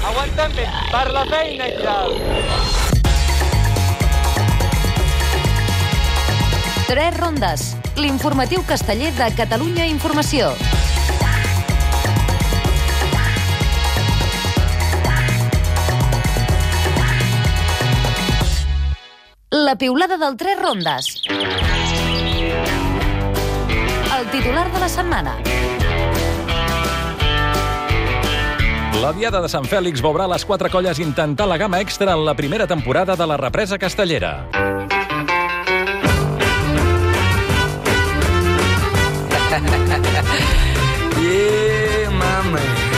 Aguantem bé, per la feina i. Tres rondes. L'informatiu casteller de Catalunya Informació. La piulada del Tres rondes. El titular de la setmana. La Diada de Sant Fèlix veurà les quatre colles intentar la gamma extra en la primera temporada de la represa castellera. Yeah, my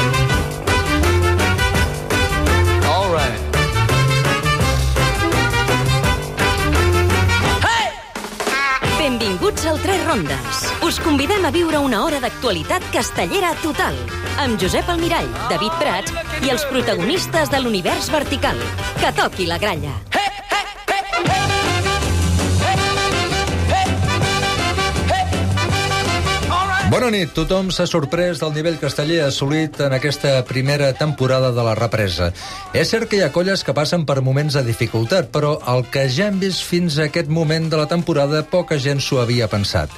Tres Rondes. Us convidem a viure una hora d'actualitat castellera total, amb Josep Almirall, David Prats i els protagonistes de l'univers vertical. Que toqui la gralla. Bona nit. Tothom s'ha sorprès del nivell casteller assolit en aquesta primera temporada de la represa. És cert que hi ha colles que passen per moments de dificultat, però el que ja hem vist fins a aquest moment de la temporada poca gent s'ho havia pensat.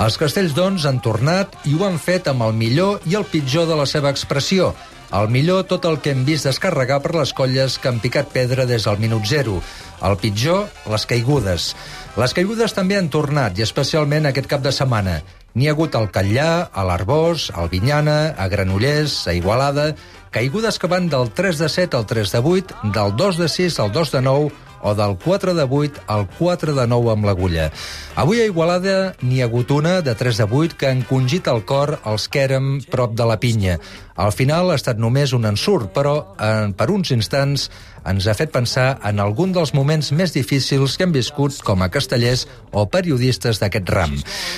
Els castells, doncs, han tornat i ho han fet amb el millor i el pitjor de la seva expressió. El millor, tot el que hem vist descarregar per les colles que han picat pedra des del minut zero. El pitjor, les caigudes. Les caigudes també han tornat, i especialment aquest cap de setmana. N'hi ha hagut al Catllà, a l'Arbós, al Vinyana, a Granollers, a Igualada... Caigudes que van del 3 de 7 al 3 de 8, del 2 de 6 al 2 de 9 o del 4 de 8 al 4 de 9 amb l'agulla. Avui a Igualada n'hi ha hagut una de 3 de 8 que han congit el cor els que érem prop de la pinya. Al final ha estat només un ensurt, però eh, per uns instants ens ha fet pensar en algun dels moments més difícils que hem viscut com a castellers o periodistes d'aquest ram.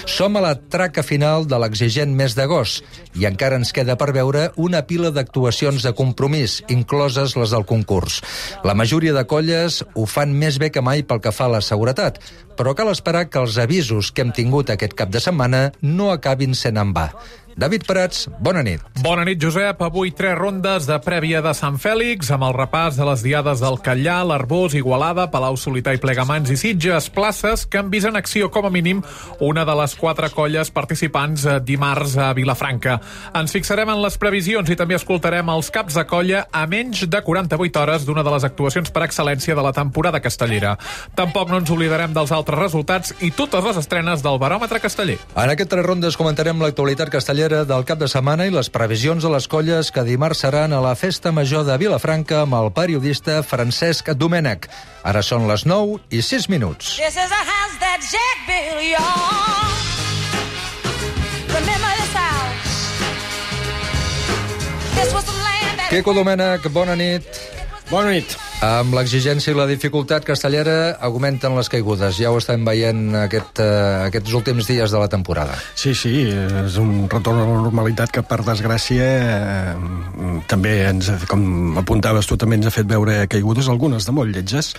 Som a la traca final de l'exigent mes d'agost i encara ens queda per veure una pila d'actuacions de compromís, incloses les del concurs. La majoria de colles ho fan més bé que mai pel que fa a la seguretat, però cal esperar que els avisos que hem tingut aquest cap de setmana no acabin sent en va. David Prats, bona nit. Bona nit, Josep. Avui tres rondes de prèvia de Sant Fèlix, amb el repàs de les diades del Catllà, l'Arbós, Igualada, Palau Solità i Plegamans i Sitges, places que han vist en acció com a mínim una de les quatre colles participants eh, dimarts a Vilafranca. Ens fixarem en les previsions i també escoltarem els caps de colla a menys de 48 hores d'una de les actuacions per excel·lència de la temporada castellera. Tampoc no ens oblidarem dels altres resultats i totes les estrenes del baròmetre casteller. En aquest tres rondes comentarem l'actualitat castellera del cap de setmana i les previsions de les colles que dimarts seran a la Festa Major de Vilafranca amb el periodista Francesc Domènech. Ara són les 9 i 6 minuts. This is a house that Jack built, y'all. Remember this house. This was the land that... Quico Domènech, bona nit. Bona nit. Amb l'exigència i la dificultat castellera augmenten les caigudes. Ja ho estem veient aquest, uh, aquests últims dies de la temporada. Sí, sí, és un retorn a la normalitat que, per desgràcia, eh, també ens, com apuntaves tu, també ens ha fet veure caigudes, algunes de molt lletges,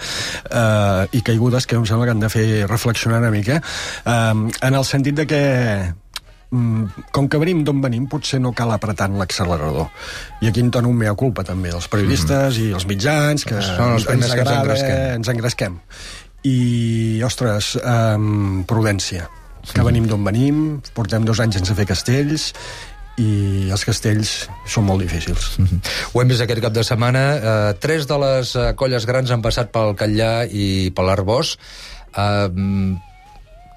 eh, i caigudes que em sembla que han de fer reflexionar una mica, eh, en el sentit de que com que venim d'on venim, potser no cal apretar en l'accelerador. I aquí en dono un mea culpa, també, dels periodistes mm. i els mitjans, que Són els primers que ens engresquem. ens engresquem. I, ostres, um, prudència. Que venim d'on venim, portem dos anys sense fer castells, i els castells són molt difícils. Ho hem vist aquest cap de setmana. Eh, tres de les eh, colles grans han passat pel Catllà i per l'Arbós. Eh,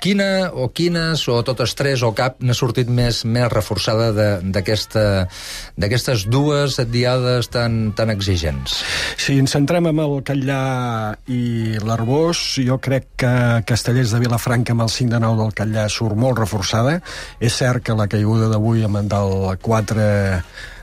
quina o quines, o totes tres, o cap, n'ha sortit més més reforçada d'aquestes dues diades tan, tan exigents? Si ens centrem en el Catllà i l'Arbós, jo crec que Castellers de Vilafranca amb el 5 de 9 del Catllà surt molt reforçada. És cert que la caiguda d'avui amb el del 4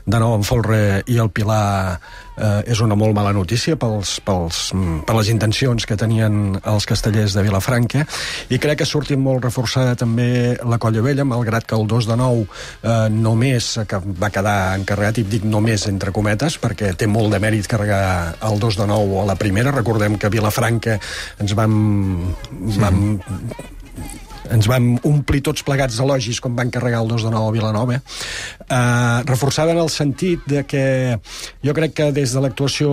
de nou en Folre i el Pilar eh, és una molt mala notícia pels, pels, mm, per les intencions que tenien els castellers de Vilafranca. I crec que ha sortit molt reforçada també la Colla Vella, malgrat que el 2 de 9 eh, només que va quedar encarregat, i dic només entre cometes perquè té molt de mèrit carregar el 2 de 9 a la primera, recordem que Vilafranca ens vam, vam ens vam omplir tots plegats d'elogis quan van carregar el 2 de 9 a Vilanova. Eh, reforçada en el sentit de que jo crec que des de l'actuació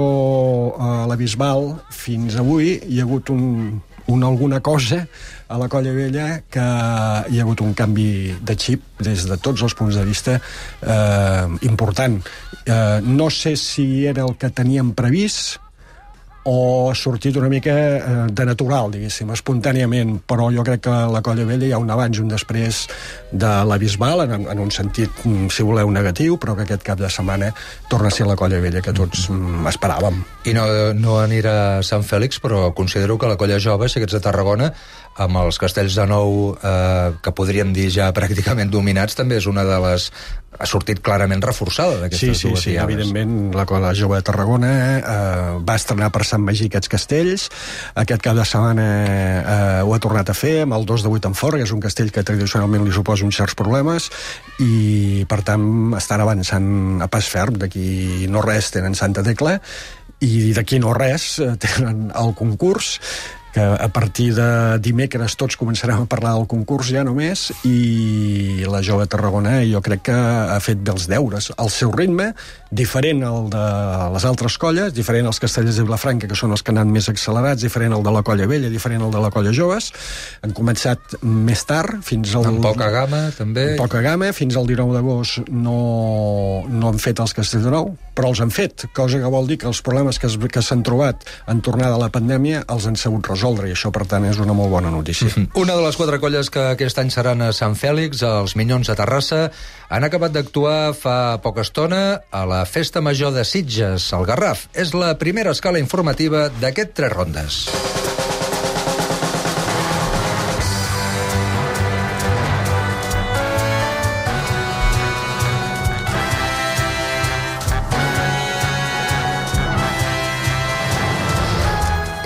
a la Bisbal fins avui hi ha hagut un, una alguna cosa a la Colla Vella que hi ha hagut un canvi de xip des de tots els punts de vista eh, important. Eh, no sé si era el que teníem previst, o sortit una mica eh, de natural, diguéssim, espontàniament, però jo crec que la Colla Vella hi ha un abans i un després de la Bisbal, en, en un sentit, mm, si voleu, negatiu, però que aquest cap de setmana torna a ser la Colla Vella que tots mm, esperàvem. I no, no anirà a Sant Fèlix, però considero que la colla jove, si ets de Tarragona, amb els castells de nou, eh, que podríem dir ja pràcticament dominats, també és una de les... ha sortit clarament reforçada Sí, d'aquestes sí, dues sí, diades. evidentment la Colla Jove de Tarragona eh, va estrenar per Sant Magí aquests castells. Aquest cap de setmana eh, ho ha tornat a fer amb el 2 de 8 en fora, que és un castell que tradicionalment li suposa uns certs problemes i per tant estan avançant a pas ferm. D'aquí no res tenen Santa Tecla i d'aquí no res eh, tenen el concurs que a partir de dimecres tots començarem a parlar del concurs ja només i la jove Tarragona jo crec que ha fet bé els deures. Al seu ritme, diferent al de les altres colles, diferent als castellers de Vilafranca que són els que han anat més accelerats diferent al de la colla vella, diferent al de la colla joves. Han començat més tard fins al... Amb poca gamma, també. Amb poca gamma, fins al 19 d'agost no, no han fet els castells de nou, però els han fet, cosa que vol dir que els problemes que que s'han trobat en tornada a la pandèmia els han sabut resoldre, i això, per tant, és una molt bona notícia. Una de les quatre colles que aquest any seran a Sant Fèlix, els Minyons de Terrassa, han acabat d'actuar fa poca estona a la Festa Major de Sitges, al Garraf. És la primera escala informativa d'aquest Tres Rondes.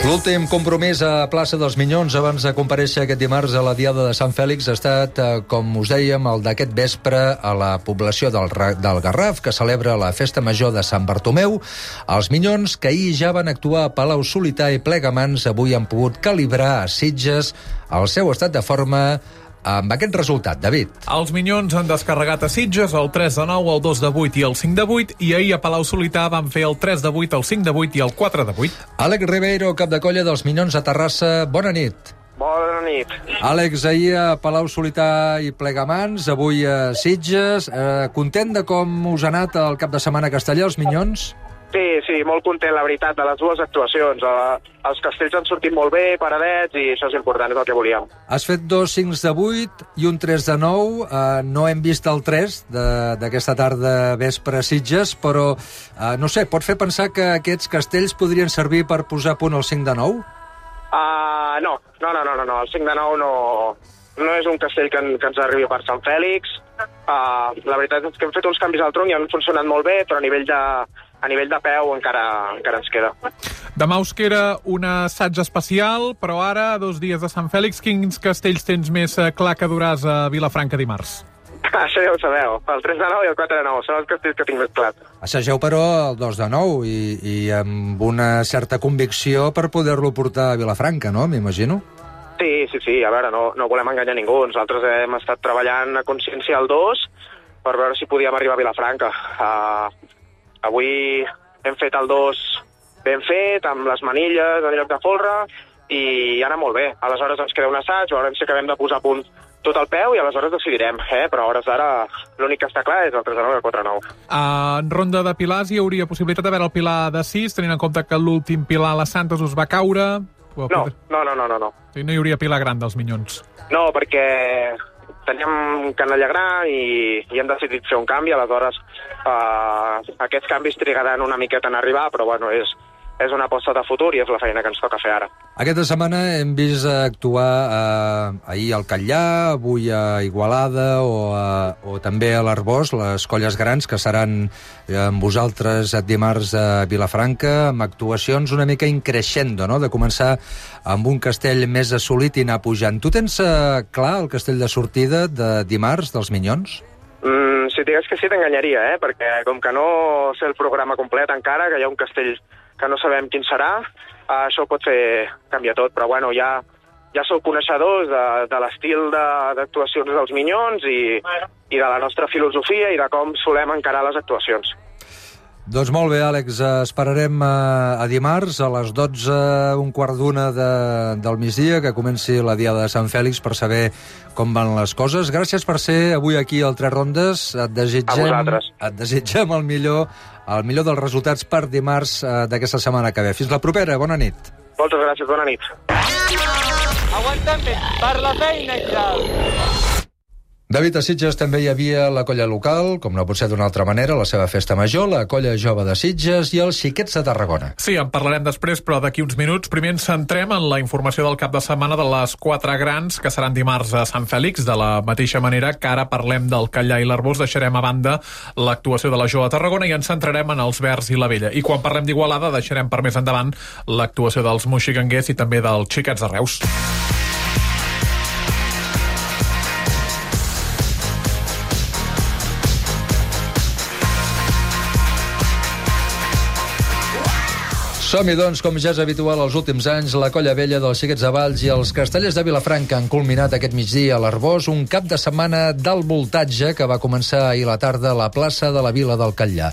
L'últim compromís a plaça dels Minyons abans de comparèixer aquest dimarts a la Diada de Sant Fèlix ha estat, eh, com us dèiem, el d'aquest vespre a la població del, del Garraf, que celebra la Festa Major de Sant Bartomeu. Els Minyons, que ahir ja van actuar a Palau Solità i Plegamans, avui han pogut calibrar a Sitges el seu estat de forma amb aquest resultat, David. Els Minyons han descarregat a Sitges el 3 de 9, el 2 de 8 i el 5 de 8 i ahir a Palau Solità van fer el 3 de 8, el 5 de 8 i el 4 de 8. Àlex Ribeiro, cap de colla dels Minyons a Terrassa, bona nit. Bona nit. Àlex, ahir a Palau Solità i Plegamans, avui a Sitges. Eh, content de com us ha anat el cap de setmana a Castellà, els Minyons? Sí, sí, molt content, la veritat, de les dues actuacions. Uh, els castells han sortit molt bé, paradets, i això és important, és el que volíem. Has fet dos 5 de 8 i un 3 de 9. Eh, no hem vist el 3 de- d'aquesta tarda vespre a Sitges, però, eh, no sé, pot fer pensar que aquests castells podrien servir per posar punt el 5 de 9? Uh, no, no, no, no, no, no, el 5 de 9 no, no és un castell que, en, que ens arribi per Sant Fèlix. Uh, la veritat és que hem fet uns canvis al tronc i han funcionat molt bé, però a nivell de, a nivell de peu encara, encara ens queda. Demà us queda un assaig especial, però ara, dos dies de Sant Fèlix, quins castells tens més eh, clar que duràs a Vilafranca dimarts? Això ja ho sabeu, el 3 de 9 i el 4 de 9 són els castells que tinc més clar. Assageu, però, el 2 de 9 i, i amb una certa convicció per poder-lo portar a Vilafranca, no? M'imagino. Sí, sí, sí, a veure, no, no volem enganyar ningú. Nosaltres hem estat treballant a consciència el 2 per veure si podíem arribar a Vilafranca. Uh, avui hem fet el 2 ben fet, amb les manilles en lloc de folre, i ha anat molt bé. Aleshores ens queda un assaig, veurem si acabem de posar a punt tot el peu i aleshores decidirem, eh? però a hores d'ara l'únic que està clar és el 3 de 9 i el 4 de 9. Uh, en ronda de pilars hi hauria possibilitat de veure el pilar de 6, tenint en compte que l'últim pilar a les Santes us va caure. O No, no, no, no, no. no. Sí, no hi hauria pilar gran dels Minyons. No, perquè teníem canalla gran i, i hem decidit fer un canvi, aleshores eh, aquests canvis trigaran una miqueta en arribar, però bueno, és, és una aposta de futur i és la feina que ens toca fer ara. Aquesta setmana hem vist actuar eh, ahir al Catllà, avui a Igualada o, a, o també a l'Arbós, les colles grans que seran eh, amb vosaltres dimarts a Vilafranca, amb actuacions una mica increixendo, no? de començar amb un castell més assolit i anar pujant. Tu tens eh, clar el castell de sortida de dimarts dels Minyons? Mm, si digués que sí, t'enganyaria, eh? perquè com que no sé el programa complet encara, que hi ha un castell que no sabem quin serà, eh, això pot fer canviar tot, però bueno, ja ja sou coneixedors de, de l'estil de- d'actuacions dels Minyons i, i de la nostra filosofia i de com solem encarar les actuacions. Doncs molt bé, Àlex, esperarem eh, a dimarts a les 12, un quart d'una de, del migdia, que comenci la Diada de Sant Fèlix per saber com van les coses. Gràcies per ser avui aquí al Tres Rondes. Et desitgem, A et desitgem el millor, el millor dels resultats per dimarts eh, d'aquesta setmana que ve. Fins la propera, bona nit. Moltes gràcies, bona nit. Aguanta'm per la feina, ja. David, a Sitges també hi havia la colla local, com no pot ser d'una altra manera, la seva festa major, la colla jove de Sitges i els xiquets de Tarragona. Sí, en parlarem després, però d'aquí uns minuts. Primer ens centrem en la informació del cap de setmana de les quatre grans que seran dimarts a Sant Fèlix. De la mateixa manera que ara parlem del Callà i l'Arbós, deixarem a banda l'actuació de la Jove de Tarragona i ens centrarem en els Verds i la Vella. I quan parlem d'Igualada deixarem per més endavant l'actuació dels moxiganguers i també dels xiquets de Reus. Som-hi, doncs, com ja és habitual els últims anys, la colla vella dels Xiquets de Valls i els castellers de Vilafranca han culminat aquest migdia a l'Arbós un cap de setmana del voltatge que va començar ahir la tarda a la plaça de la Vila del Catllà.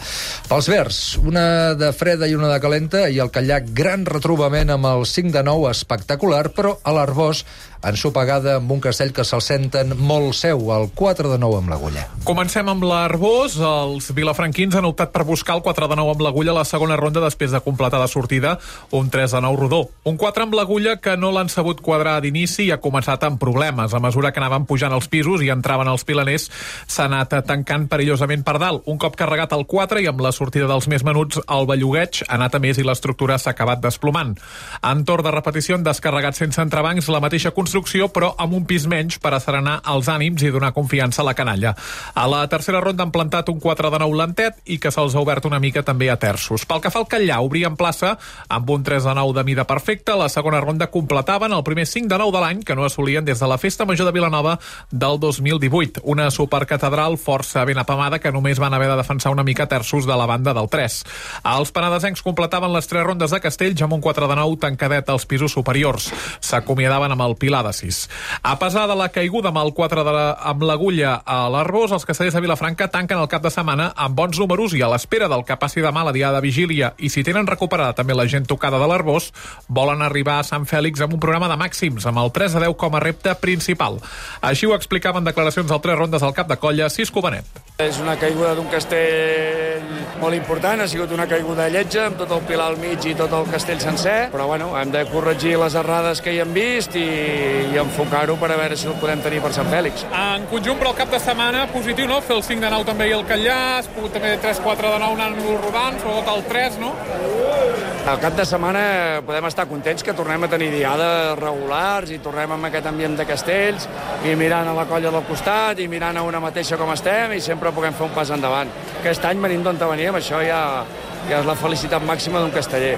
Pels verds, una de freda i una de calenta, i el Catllà gran retrobament amb el 5 de 9 espectacular, però a l'Arbós ensopegada amb un castell que se'l senten molt seu, el 4 de 9 amb l'agulla. Comencem amb l'Arbós. Els vilafranquins han optat per buscar el 4 de 9 amb l'agulla a la segona ronda després de completar de sortida un 3 de 9 rodó. Un 4 amb l'agulla que no l'han sabut quadrar d'inici i ha començat amb problemes. A mesura que anaven pujant els pisos i entraven els pilaners, s'ha anat tancant perillosament per dalt. Un cop carregat el 4 i amb la sortida dels més menuts, el bellugueig ha anat a més i l'estructura s'ha acabat desplomant. En torn de repetició han descarregat sense entrebancs la mateixa construcció, però amb un pis menys per asserenar els ànims i donar confiança a la canalla. A la tercera ronda han plantat un 4 de 9 lentet i que se'ls ha obert una mica també a terços. Pel que fa al Catllà, obrien plaça amb un 3 de 9 de mida perfecta. La segona ronda completaven el primer 5 de 9 de l'any que no assolien des de la Festa Major de Vilanova del 2018. Una supercatedral força ben apamada que només van haver de defensar una mica terços de la banda del 3. Els penedesencs completaven les tres rondes de Castells amb un 4 de 9 tancadet als pisos superiors. S'acomiadaven amb el Pilar de 6. A pesar de la caiguda amb el 4 de la, amb l'agulla a l'Arbós, els castellers de Vilafranca tanquen el cap de setmana amb bons números i a l'espera del que passi demà la diada de vigília i si tenen recuperada també la gent tocada de l'Arbós, volen arribar a Sant Fèlix amb un programa de màxims, amb el 3 a 10 com a repte principal. Així ho explicaven declaracions al tres rondes al cap de colla Cisco Benet. És una caiguda d'un castell molt important, ha sigut una caiguda lletja, amb tot el pilar al mig i tot el castell sencer, però bueno, hem de corregir les errades que hi hem vist i, i enfocar-ho per a veure si el podem tenir per Sant Fèlix. En conjunt, però el cap de setmana positiu, no? Fer el 5 de 9 també i el Catllà, has pogut també 3-4 de 9 anant rodant, sobretot el 3, no? Al cap de setmana podem estar contents que tornem a tenir diades regulars i tornem amb aquest ambient de castells i mirant a la colla del costat i mirant a una mateixa com estem i sempre puguem fer un pas endavant. Aquest any venim d'on veníem, això ja, ja és la felicitat màxima d'un casteller.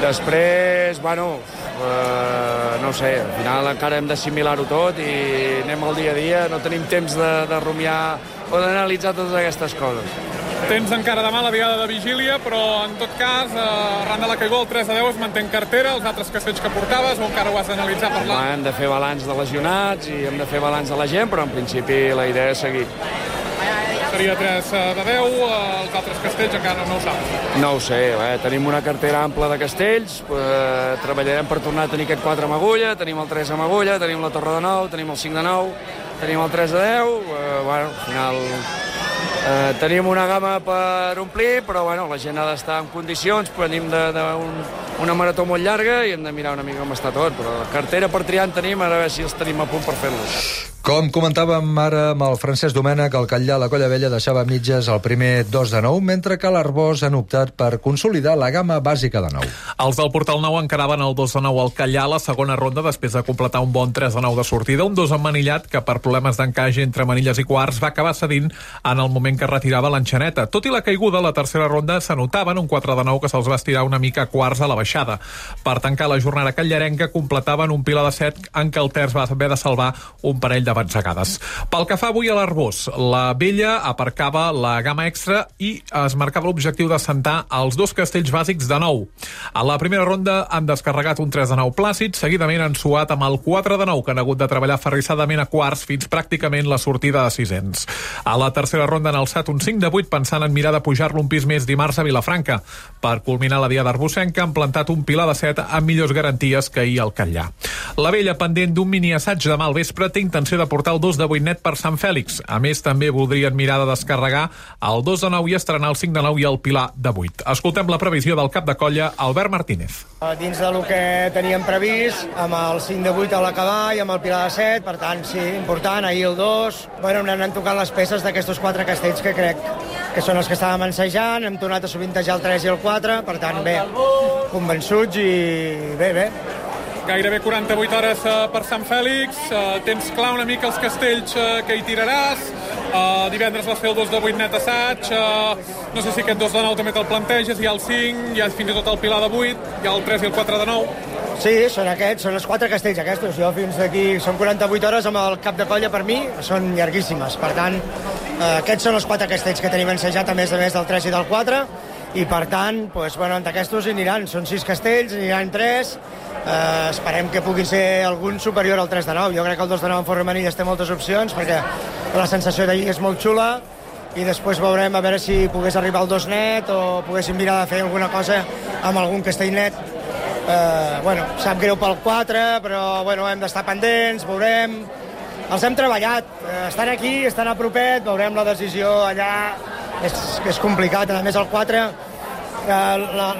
Després, bueno, eh, no sé, al final encara hem d'assimilar-ho tot i anem al dia a dia, no tenim temps de, de rumiar o d'analitzar totes aquestes coses. Tens encara demà la diada de vigília, però en tot cas, eh, arran de la caiguda, el 3 a 10 es manté en cartera, els altres castells que portaves, o encara ho has d'analitzar per Home, la... hem de fer balanç de lesionats i hem de fer balanç de la gent, però en principi la idea és seguir. Seria 3 de 10, eh, els altres castells encara no ho saps. No ho sé, eh? tenim una cartera ampla de castells, eh, treballarem per tornar a tenir aquest 4 amb agulla, tenim el 3 amb agulla, tenim la torre de 9, tenim el 5 de 9, tenim el 3 de 10, eh, bueno, al final eh, tenim una gamma per omplir, però bueno, la gent ha d'estar en condicions, venim d'una marató molt llarga i hem de mirar una mica com està tot, però cartera per triar en tenim, ara a veure si els tenim a punt per fer-los. Com comentàvem ara amb el Francesc Domènech, el Catllà, la Colla Vella deixava mitges el primer 2 de 9, mentre que l'Arbós han optat per consolidar la gamma bàsica de 9. Els del Portal 9 encaraven el 2 de 9 al Callà a la segona ronda després de completar un bon 3 de 9 de sortida, un 2 emmanillat que per problemes d'encaix entre manilles i quarts va acabar cedint en el moment que retirava l'enxaneta. Tot i la caiguda, la tercera ronda s'anotaven un 4 de 9 que se'ls va estirar una mica quarts a la baixada. Per tancar la jornada callarenca completaven un pilar de 7 en què el terç va haver de salvar un parell de de batzegades. Pel que fa avui a l'Arbós, la vella aparcava la gamma extra i es marcava l'objectiu de sentar els dos castells bàsics de nou. A la primera ronda han descarregat un 3 de 9 plàcid, seguidament han suat amb el 4 de 9, que han hagut de treballar ferrissadament a quarts fins pràcticament la sortida de 600. A la tercera ronda han alçat un 5 de 8 pensant en mirar de pujar-lo un pis més dimarts a Vilafranca. Per culminar la dia d'Arbosenca han plantat un pilar de 7 amb millors garanties que ahir al Catllà. La vella, pendent d'un mini assaig de mal vespre, té intenció de portar el 2 de 8 net per Sant Fèlix. A més, també voldrien mirar de descarregar el 2 de 9 i estrenar el 5 de 9 i el pilar de 8. Escoltem la previsió del cap de colla, Albert Martínez. Dins del que teníem previst, amb el 5 de 8 a l'acabar i amb el pilar de 7, per tant, sí, important, ahir el 2. Bueno, anat tocant les peces d'aquests quatre castells que crec que són els que estàvem ensejant, hem tornat a sovintejar el 3 i el 4, per tant, bé, convençuts i bé, bé. Gairebé 48 hores uh, per Sant Fèlix, uh, tens clar una mica els castells uh, que hi tiraràs, divendres vas fer el 2 de 8 net assaig, no sé si aquest 2 de 9 també te'l planteges, hi ha el 5, hi ha fins i tot el pilar de 8, hi ha el 3 i el 4 de 9. Sí, són aquests, són els quatre castells aquests. Jo fins d'aquí, són 48 hores amb el cap de colla per mi, són llarguíssimes. Per tant, eh, aquests són els quatre castells que tenim ensejat, a més a més del 3 i del 4, i per tant, doncs, bueno, d'aquestos hi aniran, són sis castells, aniran tres, eh, esperem que puguin ser algun superior al 3 de 9. Jo crec que el 2 de 9 en Fort Remenilles té moltes opcions, perquè la sensació d'ahir és molt xula, i després veurem a veure si pogués arribar al 2 net o poguéssim mirar de fer alguna cosa amb algun castell net eh, bueno, sap greu pel 4, però bueno, hem d'estar pendents, veurem. Els hem treballat, eh, estan aquí, estan a propet, veurem la decisió allà, és, és complicat, a més el 4 eh, la-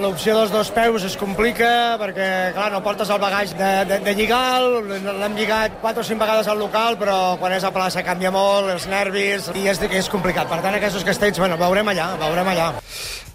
l'opció dels dos peus es complica perquè, clar, no portes el bagatge de, de, de lligar, l'hem lligat 4 o 5 vegades al local, però quan és a plaça canvia molt, els nervis, i és, és complicat. Per tant, aquests castells, bueno, veurem allà, veurem allà.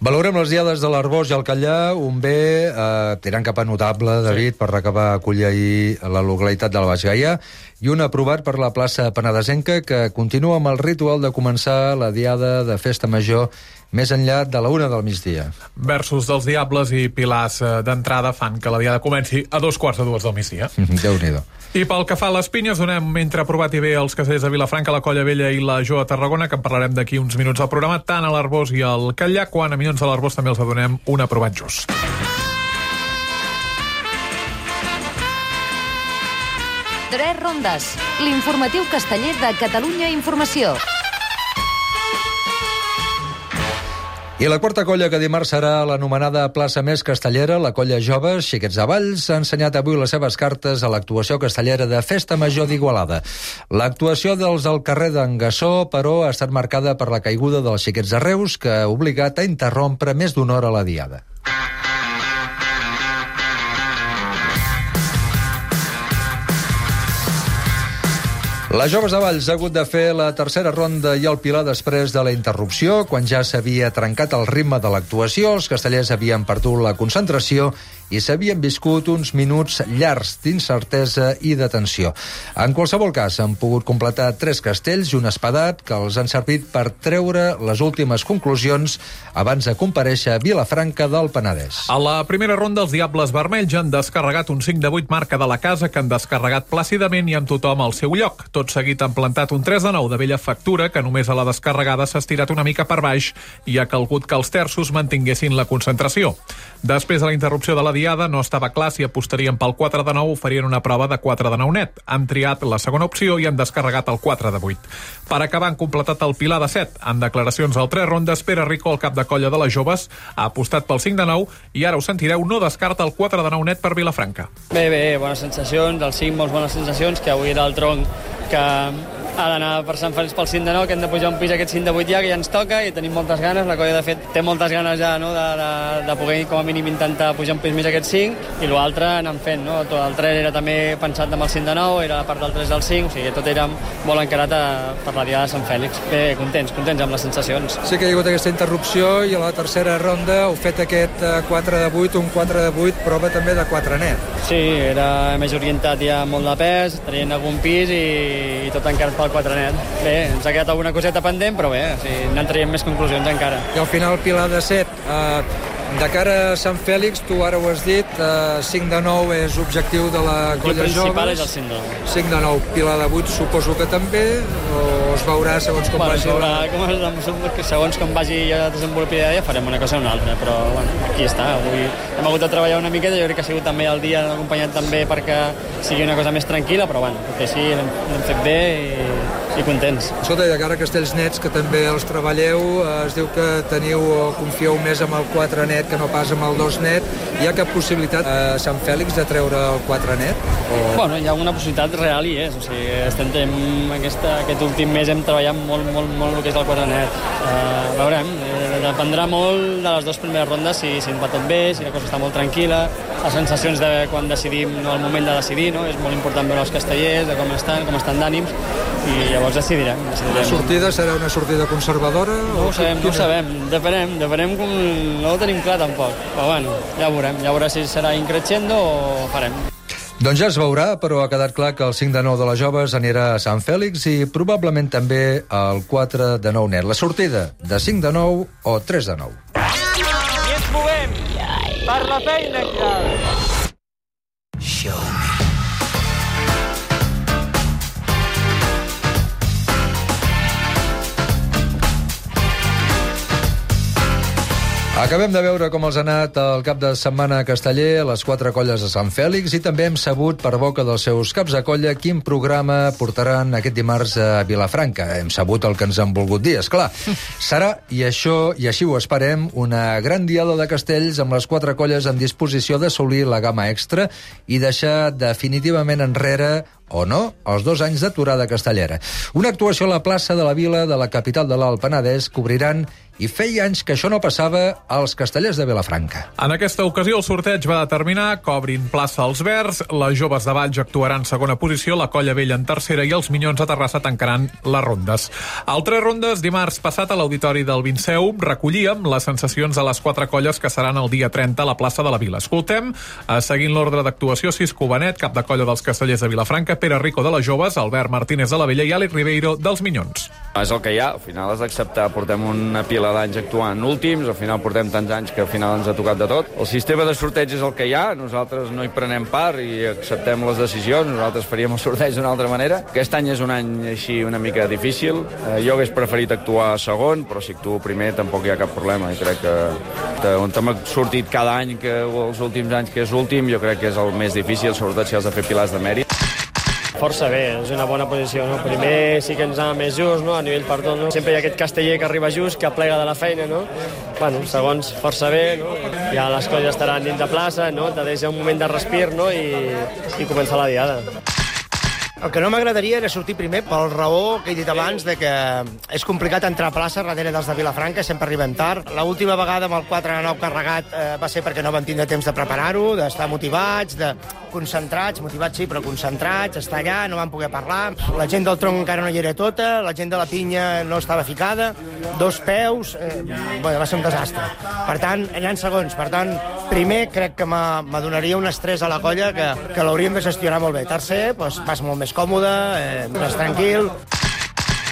Valorem les diades de l'Arbós i el Catllà, un bé eh, tirant cap a notable, David, sí. per acabar acollir ahir la localitat del Baix Gaia, i un aprovat per la plaça Penedesenca, que continua amb el ritual de començar la diada de festa major més enllà de la una del migdia. Versus dels Diables i Pilars eh, d'entrada fan que la diada comenci a dos quarts de dues del migdia. Déu-n'hi-do. I pel que fa a les pinyes, donem entre aprovat i bé els castells de Vilafranca, la Colla Vella i la Jo a Tarragona, que en parlarem d'aquí uns minuts al programa, tant a l'Arbós i al Catllà, quan a milions de l'Arbós també els donem un aprovat just. Tres rondes. L'informatiu casteller de Catalunya Informació. I la quarta colla que dimarts serà l'anomenada plaça més castellera, la colla Joves, Xiquets de Valls, ha ensenyat avui les seves cartes a l'actuació castellera de Festa Major d'Igualada. L'actuació dels del carrer d'en Gassó, però, ha estat marcada per la caiguda dels Xiquets de Reus, que ha obligat a interrompre més d'una hora la diada. La Joves de Valls ha hagut de fer la tercera ronda i el pilar després de la interrupció, quan ja s'havia trencat el ritme de l'actuació, els castellers havien perdut la concentració i s'havien viscut uns minuts llargs d'incertesa i de tensió. En qualsevol cas, han pogut completar tres castells i un espadat que els han servit per treure les últimes conclusions abans de comparèixer a Vilafranca del Penedès. A la primera ronda, els Diables Vermells han descarregat un 5 de 8 marca de la casa que han descarregat plàcidament i amb tothom al seu lloc. Tot seguit han plantat un 3 de 9 de vella factura que només a la descarregada s'ha estirat una mica per baix i ha calgut que els terços mantinguessin la concentració. Després de la interrupció de la diada, no estava clar si apostarien pel 4 de 9 o farien una prova de 4 de 9 net. Han triat la segona opció i han descarregat el 4 de 8. Per acabar, han completat el pilar de 7. En declaracions al 3 rondes, Pere Rico, el cap de colla de les joves, ha apostat pel 5 de 9 i ara ho sentireu, no descarta el 4 de 9 net per Vilafranca. Bé, bé, bones sensacions, el 5 molt bones sensacions, que avui era el tronc que ha d'anar per Sant Fèlix pel 5 de 9, que hem de pujar un pis aquest 5 de 8 ja, que ja ens toca i tenim moltes ganes, la colla de fet té moltes ganes ja no, de, de, de poder com a mínim intentar pujar un pis més aquest 5 i l'altre anant fent, no? Tot el 3 era també pensat amb el 5 de 9, era la part del 3 del 5, o sigui, tot era molt encarat a, per la diada de Sant Fèlix. Bé, contents, contents amb les sensacions. Sí que hi ha hagut aquesta interrupció i a la tercera ronda heu fet aquest eh, 4 de 8, un 4 de 8, prova també de 4 net. Sí, era més orientat ja molt de pes, traient algun pis i, i tot encarat pel 4 net. Bé, ens ha quedat alguna coseta pendent, però bé, o sigui, n'han traient més conclusions encara. I al final Pilar de 7, eh, De cara a Sant Fèlix, tu ara ho has dit, eh, 5 de 9 és objectiu de la El colla principal joves. és el 5 de 9. 5 de 9, Pilar de 8 suposo que també, o es veurà segons com bueno, vagi es veurà, la... com que segons com vagi a desenvolupar ja farem una cosa o una altra, però bueno, aquí està. Avui hem hagut de treballar una miqueta, jo crec que ha sigut també el dia acompanyat també perquè sigui una cosa més tranquil·la, però bueno, que sí, l'hem fet bé i, i contents. Escolta, i de cara a Castells Nets, que també els treballeu, eh, es diu que teniu o confieu més amb el 4 net que no pas amb el 2 net. Hi ha cap possibilitat a Sant Fèlix de treure el 4 net? O... Bueno, hi ha una possibilitat real i és, o sigui, estem hem, aquesta, aquest últim mes hem treballat molt, molt, molt el que és el 4 net. Uh, veurem, eh, dependrà molt de les dues primeres rondes, si, si va tot bé, si la cosa està molt tranquil·la, les sensacions de quan decidim, no, el moment de decidir, no? és molt important veure els castellers, de com estan, com estan d'ànims, i llavors decidirem. decidirem. La sortida serà una sortida conservadora? No ho sabem, no ho sabem, depenem, depenem com... no ho tenim clar tampoc, però bueno, ja veurem, ja veurem si serà increixendo o farem. Doncs ja es veurà, però ha quedat clar que el 5 de 9 de les joves anirà a Sant Fèlix i probablement també el 4 de 9 net. La sortida de 5 de 9 o 3 de 9. I ens movem per la feina, ja. Acabem de veure com els ha anat el cap de setmana a Casteller, a les quatre colles de Sant Fèlix, i també hem sabut per boca dels seus caps de colla quin programa portaran aquest dimarts a Vilafranca. Hem sabut el que ens han volgut dir, és clar. Serà, i això i així ho esperem, una gran diada de castells amb les quatre colles en disposició d'assolir la gamma extra i deixar definitivament enrere o no, els dos anys d'aturada castellera. Una actuació a la plaça de la Vila de la capital de l'Alt Penedès cobriran i feia anys que això no passava als castellers de Vilafranca. En aquesta ocasió, el sorteig va determinar que obrin plaça als Verds, les joves de Valls actuaran en segona posició, la Colla Vella en tercera i els Minyons de Terrassa tancaran les rondes. Altres rondes, dimarts passat a l'Auditori del Vinceu, recollíem les sensacions de les quatre colles que seran el dia 30 a la plaça de la Vila. Escoltem, eh, seguint l'ordre d'actuació, Cisco Benet, cap de colla dels castellers de Vilafranca, Pere Rico de les joves, Albert Martínez de la Vella i Àlex Ribeiro dels Minyons. És el que hi ha, al final has d'acceptar, portem una pila d'anys actuant últims, al final portem tants anys que al final ens ha tocat de tot. El sistema de sorteig és el que hi ha, nosaltres no hi prenem part i acceptem les decisions, nosaltres faríem el sorteig d'una altra manera. Aquest any és un any així una mica difícil, eh, jo hagués preferit actuar segon, però si actuo primer tampoc hi ha cap problema, i crec que on hem sortit cada any, que els últims anys que és últim, jo crec que és el més difícil, sobretot si has de fer pilars de mèrit. Força bé, és una bona posició. No? Primer sí que ens anava més just, no? a nivell per tot. No? Sempre hi ha aquest casteller que arriba just, que plega de la feina. No? Bueno, segons, força bé, no? ja les coses estaran dins de plaça, no? te deixa un moment de respir no? I, i començar la diada. El que no m'agradaria era sortir primer pel raó que he dit abans de que és complicat entrar a plaça darrere dels de Vilafranca, sempre arribem tard. L'última vegada amb el 4 a 9 carregat eh, va ser perquè no vam tindre temps de preparar-ho, d'estar motivats, de concentrats, motivats sí, però concentrats, estar allà, no vam poder parlar. La gent del tronc encara no hi era tota, la gent de la pinya no estava ficada, dos peus, eh, bueno, va ser un desastre. Per tant, allà en segons, per tant, primer crec que m'adonaria un estrès a la colla que, que l'hauríem de gestionar molt bé. Tercer, doncs, vas molt més còmode, eh, més tranquil.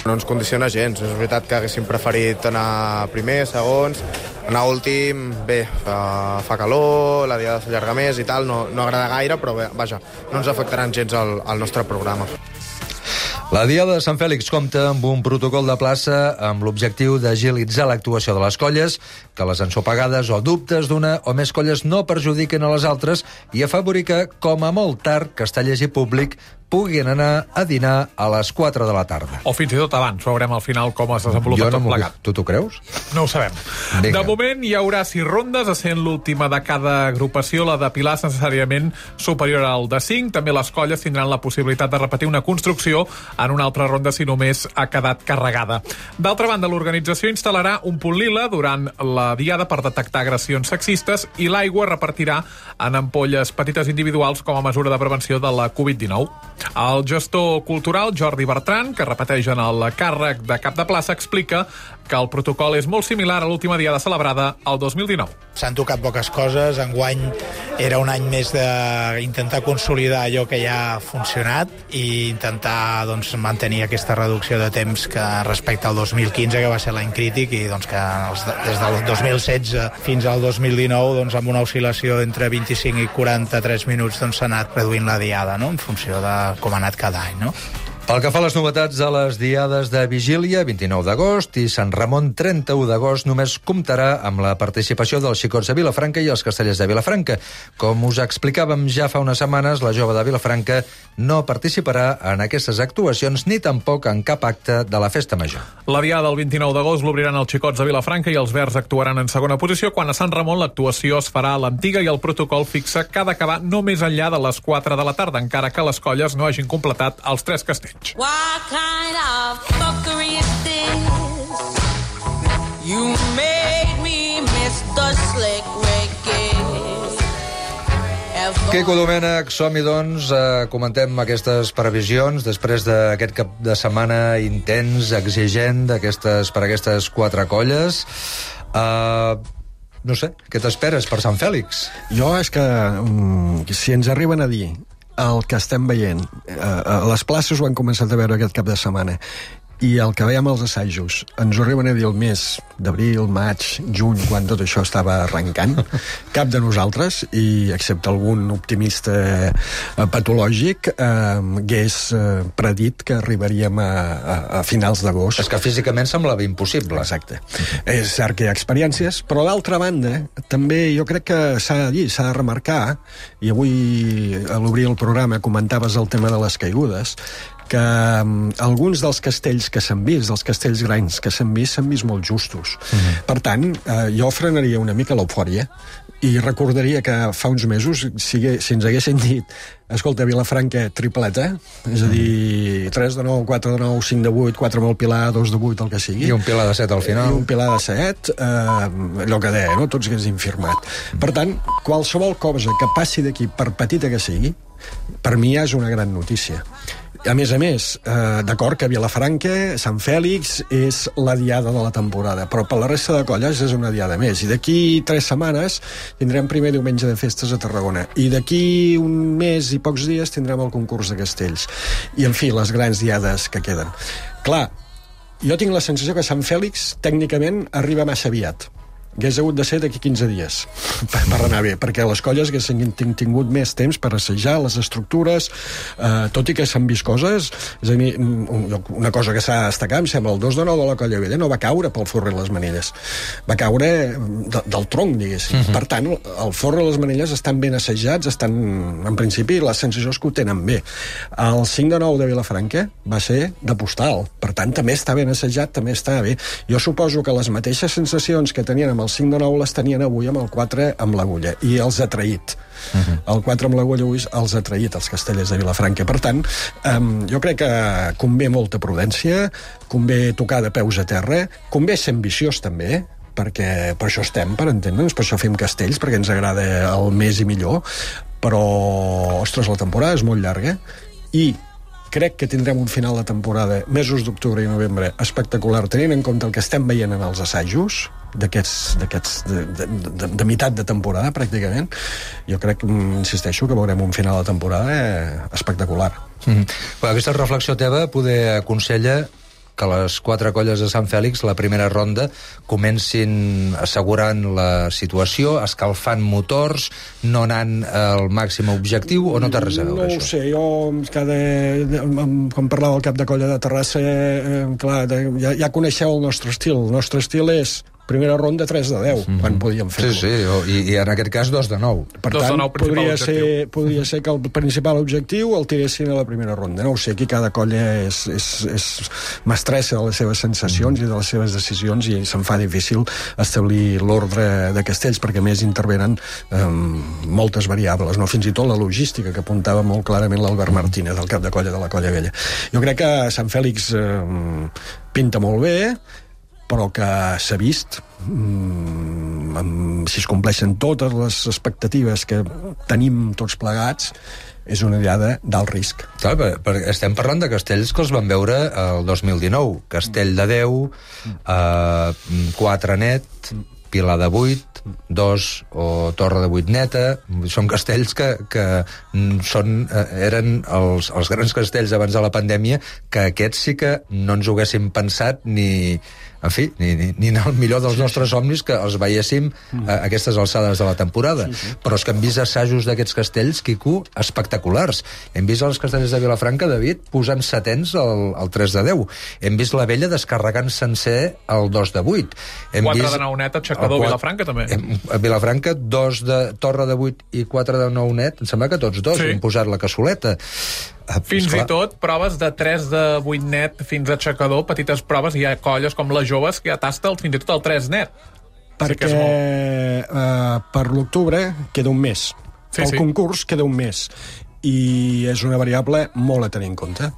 No ens condiciona gens. És veritat que haguéssim preferit anar primer, segons, anar últim, bé, fa, fa calor, la diada s'allarga més i tal, no, no agrada gaire, però bé, vaja, no ens afectaran gens al, al nostre programa. La Diada de Sant Fèlix compta amb un protocol de plaça amb l'objectiu d'agilitzar l'actuació de les colles, que les ensopegades o dubtes d'una o més colles no perjudiquen a les altres i afavorir que, com a molt tard, castellers i públic puguin anar a dinar a les 4 de la tarda. O fins i tot abans, veurem al final com es desenvolupa Jo no tot plegat. Tu t'ho creus? No ho sabem. Vinga. De moment hi haurà sis rondes, essent l'última de cada agrupació, la de pilars necessàriament superior al de 5. També les colles tindran la possibilitat de repetir una construcció en una altra ronda si només ha quedat carregada. D'altra banda, l'organització instal·larà un punt lila durant la diada per detectar agressions sexistes i l'aigua repartirà en ampolles petites individuals com a mesura de prevenció de la Covid-19. El gestor cultural Jordi Bertran, que repeteix en el càrrec de cap de plaça, explica que el protocol és molt similar a l'última diada celebrada el 2019. S'han tocat poques coses, enguany era un any més d'intentar consolidar allò que ja ha funcionat i intentar doncs, mantenir aquesta reducció de temps que respecte al 2015, que va ser l'any crític, i doncs, que els, des del 2016 fins al 2019, doncs, amb una oscil·lació entre 25 i 43 minuts, doncs, s'ha anat reduint la diada, no?, en funció de com ha anat cada any, no? Pel que fa a les novetats de les diades de Vigília, 29 d'agost, i Sant Ramon, 31 d'agost, només comptarà amb la participació dels xicots de Vilafranca i els castellers de Vilafranca. Com us explicàvem ja fa unes setmanes, la jove de Vilafranca no participarà en aquestes actuacions ni tampoc en cap acte de la festa major. La diada del 29 d'agost l'obriran els xicots de Vilafranca i els verds actuaran en segona posició, quan a Sant Ramon l'actuació es farà a l'antiga i el protocol fixa que ha d'acabar no més enllà de les 4 de la tarda, encara que les colles no hagin completat els tres castells. What kind of fuckery is this? You made me miss the slick reggae. Quico Domènech, som-hi, doncs, eh, comentem aquestes previsions després d'aquest cap de setmana intens, exigent d'aquestes per aquestes quatre colles. Uh, no sé, què t'esperes per Sant Fèlix? Jo és que um, si ens arriben a dir el que estem veient, eh, eh, les places ho han començat a veure aquest cap de setmana, i el que veiem als assajos ens ho arriben a dir el mes d'abril, maig, juny, quan tot això estava arrencant, cap de nosaltres, i excepte algun optimista eh, patològic, eh, hagués eh, predit que arribaríem a, a, a finals d'agost. És que físicament semblava impossible. Exacte. És cert que hi ha experiències, però d'altra banda, també jo crec que s'ha de dir, s'ha de remarcar, i avui a l'obrir el programa comentaves el tema de les caigudes, que um, alguns dels castells que s'han vist, dels castells grans que s'han vist, s'han vist molt justos. Mm -hmm. Per tant, eh, jo frenaria una mica l'eufòria i recordaria que fa uns mesos, si, si ens haguessin dit escolta, Vilafranca, tripleta, és a dir, 3 de 9, 4 de 9, 5 de 8, 4 amb el Pilar, 2 de 8, el que sigui. I un Pilar de 7 al final. I un Pilar de 7, eh, allò que deia, no? tots haguessin firmat. Per tant, qualsevol cosa que passi d'aquí, per petita que sigui, per mi ja és una gran notícia. A més a més, eh, d'acord que Vilafranca, Sant Fèlix, és la diada de la temporada, però per la resta de colles és una diada més. I d'aquí tres setmanes tindrem primer diumenge de festes a Tarragona. I d'aquí un mes i pocs dies tindrem el concurs de castells. I, en fi, les grans diades que queden. Clar, jo tinc la sensació que Sant Fèlix tècnicament arriba massa aviat hagués hagut de ser d'aquí 15 dies per, per anar bé, perquè les colles haguessin tingut més temps per assajar les estructures, eh, tot i que s'han vist coses, és a dir, una cosa que s'ha destacat, em sembla, el 2 de 9 de la colla vella no va caure pel forre i les manilles, va caure de, del tronc, diguéssim. Uh -huh. Per tant, el forre i les manilles estan ben assajats, estan, en principi, la sensació és que ho tenen bé. El 5 de 9 de Vilafranca va ser de postal, per tant, també està ben assajat, també està bé. Jo suposo que les mateixes sensacions que tenien amb el 5 de 9 les tenien avui amb el 4 amb l'agulla i els ha traït. Uh -huh. El 4 amb l'agulla avui els ha traït els castellers de Vilafranca. Per tant, um, jo crec que convé molta prudència, convé tocar de peus a terra, convé ser ambiciós també, perquè per això estem, per entendre'ns, per això fem castells, perquè ens agrada el més i millor, però, ostres, la temporada és molt llarga i crec que tindrem un final de temporada, mesos d'octubre i novembre, espectacular, tenint en compte el que estem veient en els assajos, d'aquests de, de, de, de meitat de temporada pràcticament jo crec, insisteixo, que veurem un final de temporada eh, espectacular mm -hmm. Aquesta reflexió teva poder aconsella que les quatre colles de Sant Fèlix, la primera ronda, comencin assegurant la situació, escalfant motors, no anant al màxim objectiu, o no té res a veure, no això? No sé, jo, cada, com parlava el cap de colla de Terrassa, eh, clar, ja, ja coneixeu el nostre estil. El nostre estil és primera ronda 3 de 10, mm -hmm. quan podíem fer-ho. Sí, sí, i, i en aquest cas 2 de 9. Per Dos de tant, nou, principal podria objectiu. ser, podria ser que el principal objectiu el tiressin a la primera ronda. No ho sé, aquí cada colla és, és, és mestressa de les seves sensacions mm. i de les seves decisions i se'n fa difícil establir l'ordre de castells, perquè a més intervenen eh, moltes variables, no? fins i tot la logística, que apuntava molt clarament l'Albert Martínez, el cap de colla de la colla vella. Jo crec que Sant Fèlix eh, pinta molt bé, però que s'ha vist mm, si es compleixen totes les expectatives que tenim tots plegats és una diada d'alt risc. Clar, per, per, estem parlant de castells que els van veure el 2019. Castell de 10, eh, 4 net, Pilar de 8, 2 o Torre de 8 neta. Són castells que, que són, eh, eren els, els grans castells abans de la pandèmia, que aquests sí que no ens ho haguéssim pensat ni, en fi, ni, ni, ni en el millor dels nostres somnis que els veiéssim a aquestes alçades de la temporada. Sí, sí. Però és que hem vist assajos d'aquests castells, Quico, espectaculars. Hem vist els castells de Vilafranca, David, posant setens al, al 3 de 10. Hem vist la vella descarregant sencer el 2 de 8. Hem 4 vist de 9 net, aixecador, el quat- Vilafranca, també. Hem, a Vilafranca, dos de Torre de 8 i 4 de 9 net, em sembla que tots dos Sí. sí. hem posat la cassoleta. Ah, Fins i tot proves de 3 de 8 net fins a aixecador, petites proves, hi ha colles com les joves que ja tasta el, fins i tot el 3 net. perquè eh, per l'octubre queda un mes. Sí, el sí. concurs queda un mes. I és una variable molt a tenir en compte.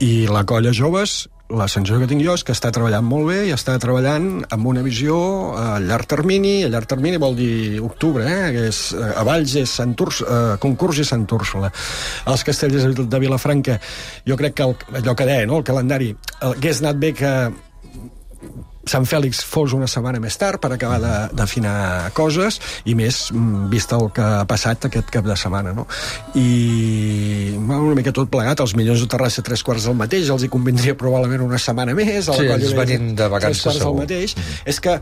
I la colla joves, la sensació que tinc jo és que està treballant molt bé i està treballant amb una visió a llarg termini. A llarg termini vol dir octubre, eh? que és, eh, a Valls és Sant Urs, eh, concurs i Sant Úrsula. Els castellers de Vilafranca, jo crec que el, allò que deia, no? el calendari, eh, hagués anat bé que Sant Fèlix fos una setmana més tard per acabar de- d'afinar coses i més mm, vist el que ha passat aquest cap de setmana no? i bueno, una mica tot plegat els milions de Terrassa tres quarts del mateix els hi convindria probablement una setmana més a la Sí, ells venint de vacances, tres quarts segur. del mateix és que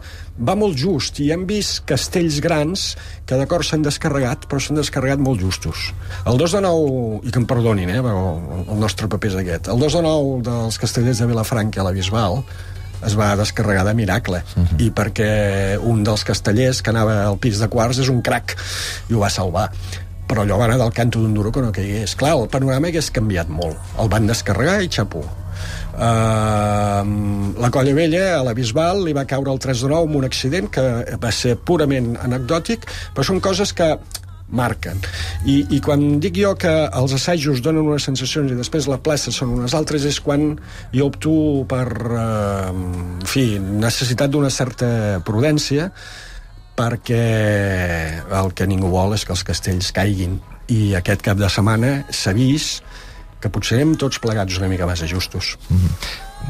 va molt just i hem vist castells grans que d'acord s'han descarregat però s'han descarregat molt justos el 2 de 9, i que em perdonin eh, el nostre paper és aquest el 2 de 9 dels castellers de Vilafranca a la Bisbal es va descarregar de miracle uh -huh. i perquè un dels castellers que anava al pis de quarts és un crac i ho va salvar però allò va anar del canto d'un duro que no caigués. Clar, el panorama hagués canviat molt. El van descarregar i xapó. Uh, la Colla Vella, a la Bisbal, li va caure el 3 de 9 amb un accident que va ser purament anecdòtic, però són coses que marquen. I, I quan dic jo que els assajos donen unes sensacions i després la plaça són unes altres és quan jo opto per, eh, en fi, necessitat d'una certa prudència perquè el que ningú vol és que els castells caiguin i aquest cap de setmana s'ha vist que potser hem tots plegats una mica massa justos.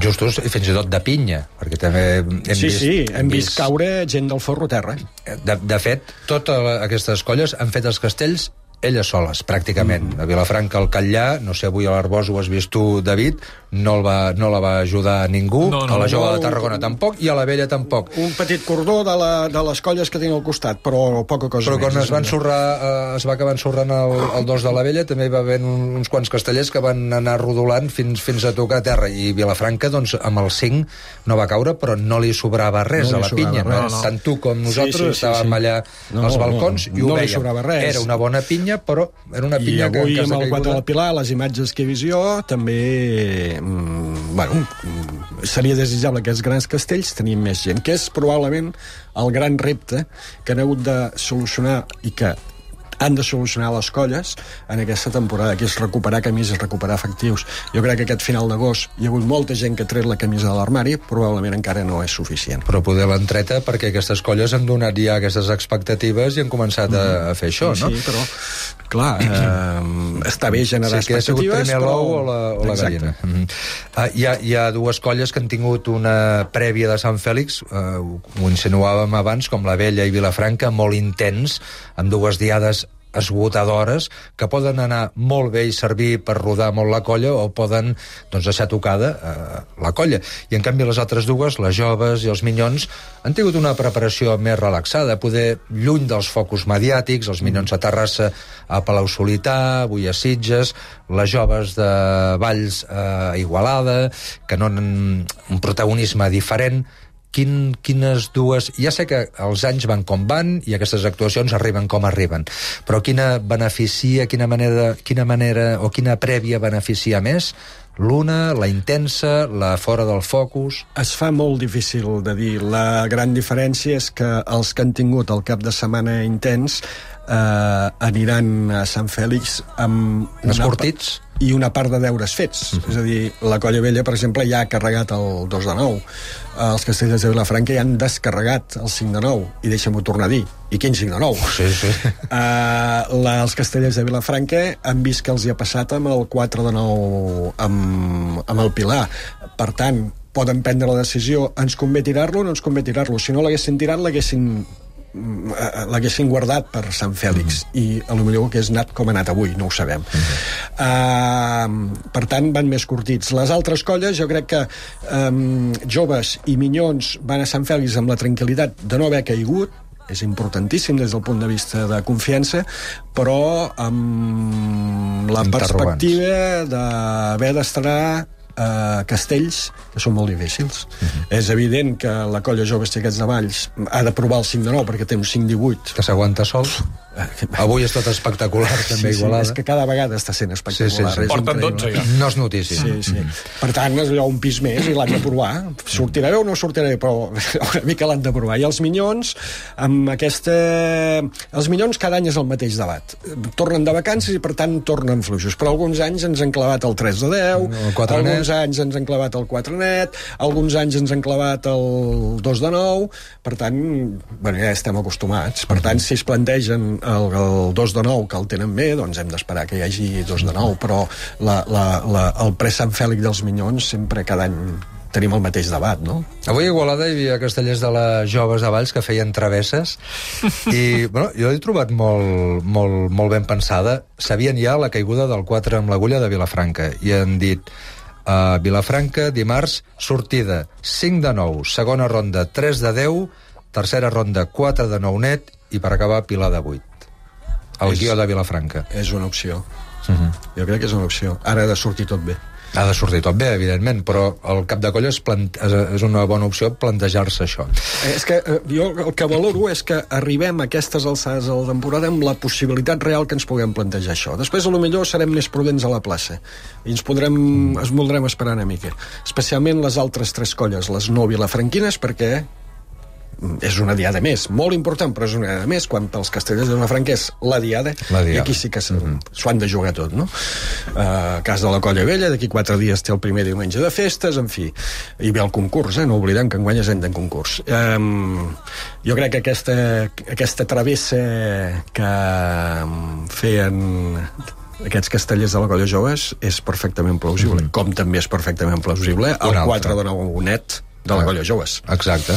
Justos i fins i tot de pinya, perquè també hem sí, vist... sí, hem vist caure gent del forro terra. De, de fet, totes aquestes colles han fet els castells elles soles, pràcticament. Mm. A Vilafranca, al Catllà, no sé, avui a l'Arbós ho has vist tu, David, no, el va, no la va ajudar ningú, No, no, a la jove no, de Tarragona tampoc, i a la vella tampoc. Un petit cordó de, la, de les colles que tinc al costat, però poca cosa Però més. quan es, van ensorrar, eh, es va acabar ensorrant el, el dos de la vella, també hi va haver un, uns quants castellers que van anar rodolant fins, fins a tocar terra. I Vilafranca, doncs, amb el 5 no va caure, però no li sobrava res No a la pinya. res, no? no. Tant tu com Sí, nosaltres sí, sí, estàvem sí. allà No, als balcons no, i ho no li vèiem. sobrava res. Era una bona pinya, però era una I pinya que, avui que amb el 4 caigut. del Pilar, les imatges que he vist jo, també bueno, mm, seria desitjable que els grans castells tenim més gent, que és probablement el gran repte que han hagut de solucionar i que han de solucionar les colles en aquesta temporada, que és recuperar camises, recuperar efectius. Jo crec que aquest final d'agost hi ha hagut molta gent que ha tret la camisa de l'armari, probablement encara no és suficient. Però poder l'entreta perquè aquestes colles han donat ja aquestes expectatives i han començat a, a fer això, no? Sí, però, clar, eh, està bé generar sí, que ha sigut expectatives, primer però... l'ou o la, o la Exacte. gallina. Mm -hmm. uh, hi, ha, hi ha dues colles que han tingut una prèvia de Sant Fèlix, uh, ho insinuàvem abans, com la Vella i Vilafranca, molt intens, amb dues diades esgotadores que poden anar molt bé i servir per rodar molt la colla o poden doncs, deixar tocada eh, la colla. I en canvi les altres dues, les joves i els minyons, han tingut una preparació més relaxada, poder lluny dels focus mediàtics, els minyons a Terrassa, a Palau Solità, avui a Sitges, les joves de Valls a Igualada, que no un protagonisme diferent, quin, quines dues... Ja sé que els anys van com van i aquestes actuacions arriben com arriben, però quina beneficia, quina manera, quina manera o quina prèvia beneficia més? L'una, la intensa, la fora del focus... Es fa molt difícil de dir. La gran diferència és que els que han tingut el cap de setmana intens eh, aniran a Sant Fèlix amb... Una-? I una part de deures fets. És a dir, la Colla Vella, per exemple, ja ha carregat el 2 de 9. Els castellers de Vilafranca ja han descarregat el 5 de 9. I deixa'm-ho tornar a dir. I quin 5 de 9? Sí, sí. Uh, la, els castellers de Vilafranca han vist que els hi ha passat amb el 4 de 9 amb, amb el Pilar. Per tant, poden prendre la decisió ens convé tirar-lo o no ens convé tirar-lo. Si no l'haguessin tirat, l'haguessin mm, eh, l'haguessin guardat per Sant Fèlix Mhm. i a lo millor hagués anat com ha anat avui, no ho sabem. Uh, per tant van més curtits. Les altres colles jo crec que um, joves i minyons van a Sant Fèlix amb la tranquil·litat de no haver caigut és importantíssim des del punt de vista de confiança, però amb la perspectiva d'haver d'estrenar eh, castells que són molt difícils. És evident que la colla jove Xiquets de Valls ha de provar el 5 de 9 perquè té un 5 18. Que s'aguanta sol. Avui és tot espectacular, també, sí, sí, Igualada. és que cada vegada està sent espectacular. és increïble. No és notícia. Sí, sí. Per tant, és allò un pis més i l'han de provar. Sortirà bé o no sortirà bé, però una mica l'han de provar. I els minyons, amb aquesta... Els minyons cada any és el mateix debat. Tornen de vacances i, per tant, tornen fluixos. Però alguns anys ens han clavat el 3 de 10, El quatre alguns net. anys ens han clavat el 4 net, alguns anys ens han clavat el 2 de 9, per tant, bueno, ja estem acostumats. Per tant, si es plantegen el, el 2 de 9, que el tenen bé, doncs hem d'esperar que hi hagi 2 de 9, però la, la, la, el pre Sant Fèlix dels Minyons sempre cada any tenim el mateix debat, no? Avui a Igualada hi havia castellers de les joves de Valls que feien travesses i bueno, jo l'he trobat molt, molt, molt ben pensada. Sabien ja la caiguda del 4 amb l'agulla de Vilafranca i han dit uh, Vilafranca, dimarts, sortida 5 de 9, segona ronda 3 de 10, tercera ronda 4 de 9 net i per acabar Pilar de 8. El És- guió de Vilafranca. És una opció. Uh -huh. Jo crec que és una opció. Ara ha de sortir tot bé. Ha de sortir tot bé, evidentment, però el cap de colla és, és- una bona opció plantejar-se això. Eh, És que eh, jo el que valoro és que arribem a aquestes alçades de la temporada amb la possibilitat real que ens puguem plantejar això. Després, a lo millor, serem més prudents a la plaça i ens podrem, es voldrem esperar una mica. Especialment les altres tres colles, les no vilafranquines, perquè mm, és una diada més, molt important, però és una diada més, quan pels castellers de Vilafranca és la diada, La diada. i aquí sí que s'ho mm -hmm. han de jugar tot, no? Uh, cas de la Colla Vella, d'aquí quatre dies té el primer diumenge de festes, en fi, i ve el concurs, eh? no oblidem que enguany és any de concurs. Um, jo crec que aquesta, aquesta travessa que feien aquests castellers de la colla joves és perfectament plausible, mm. com també és perfectament plausible el Un altre. 4 de 9 net de la colla joves. Exacte.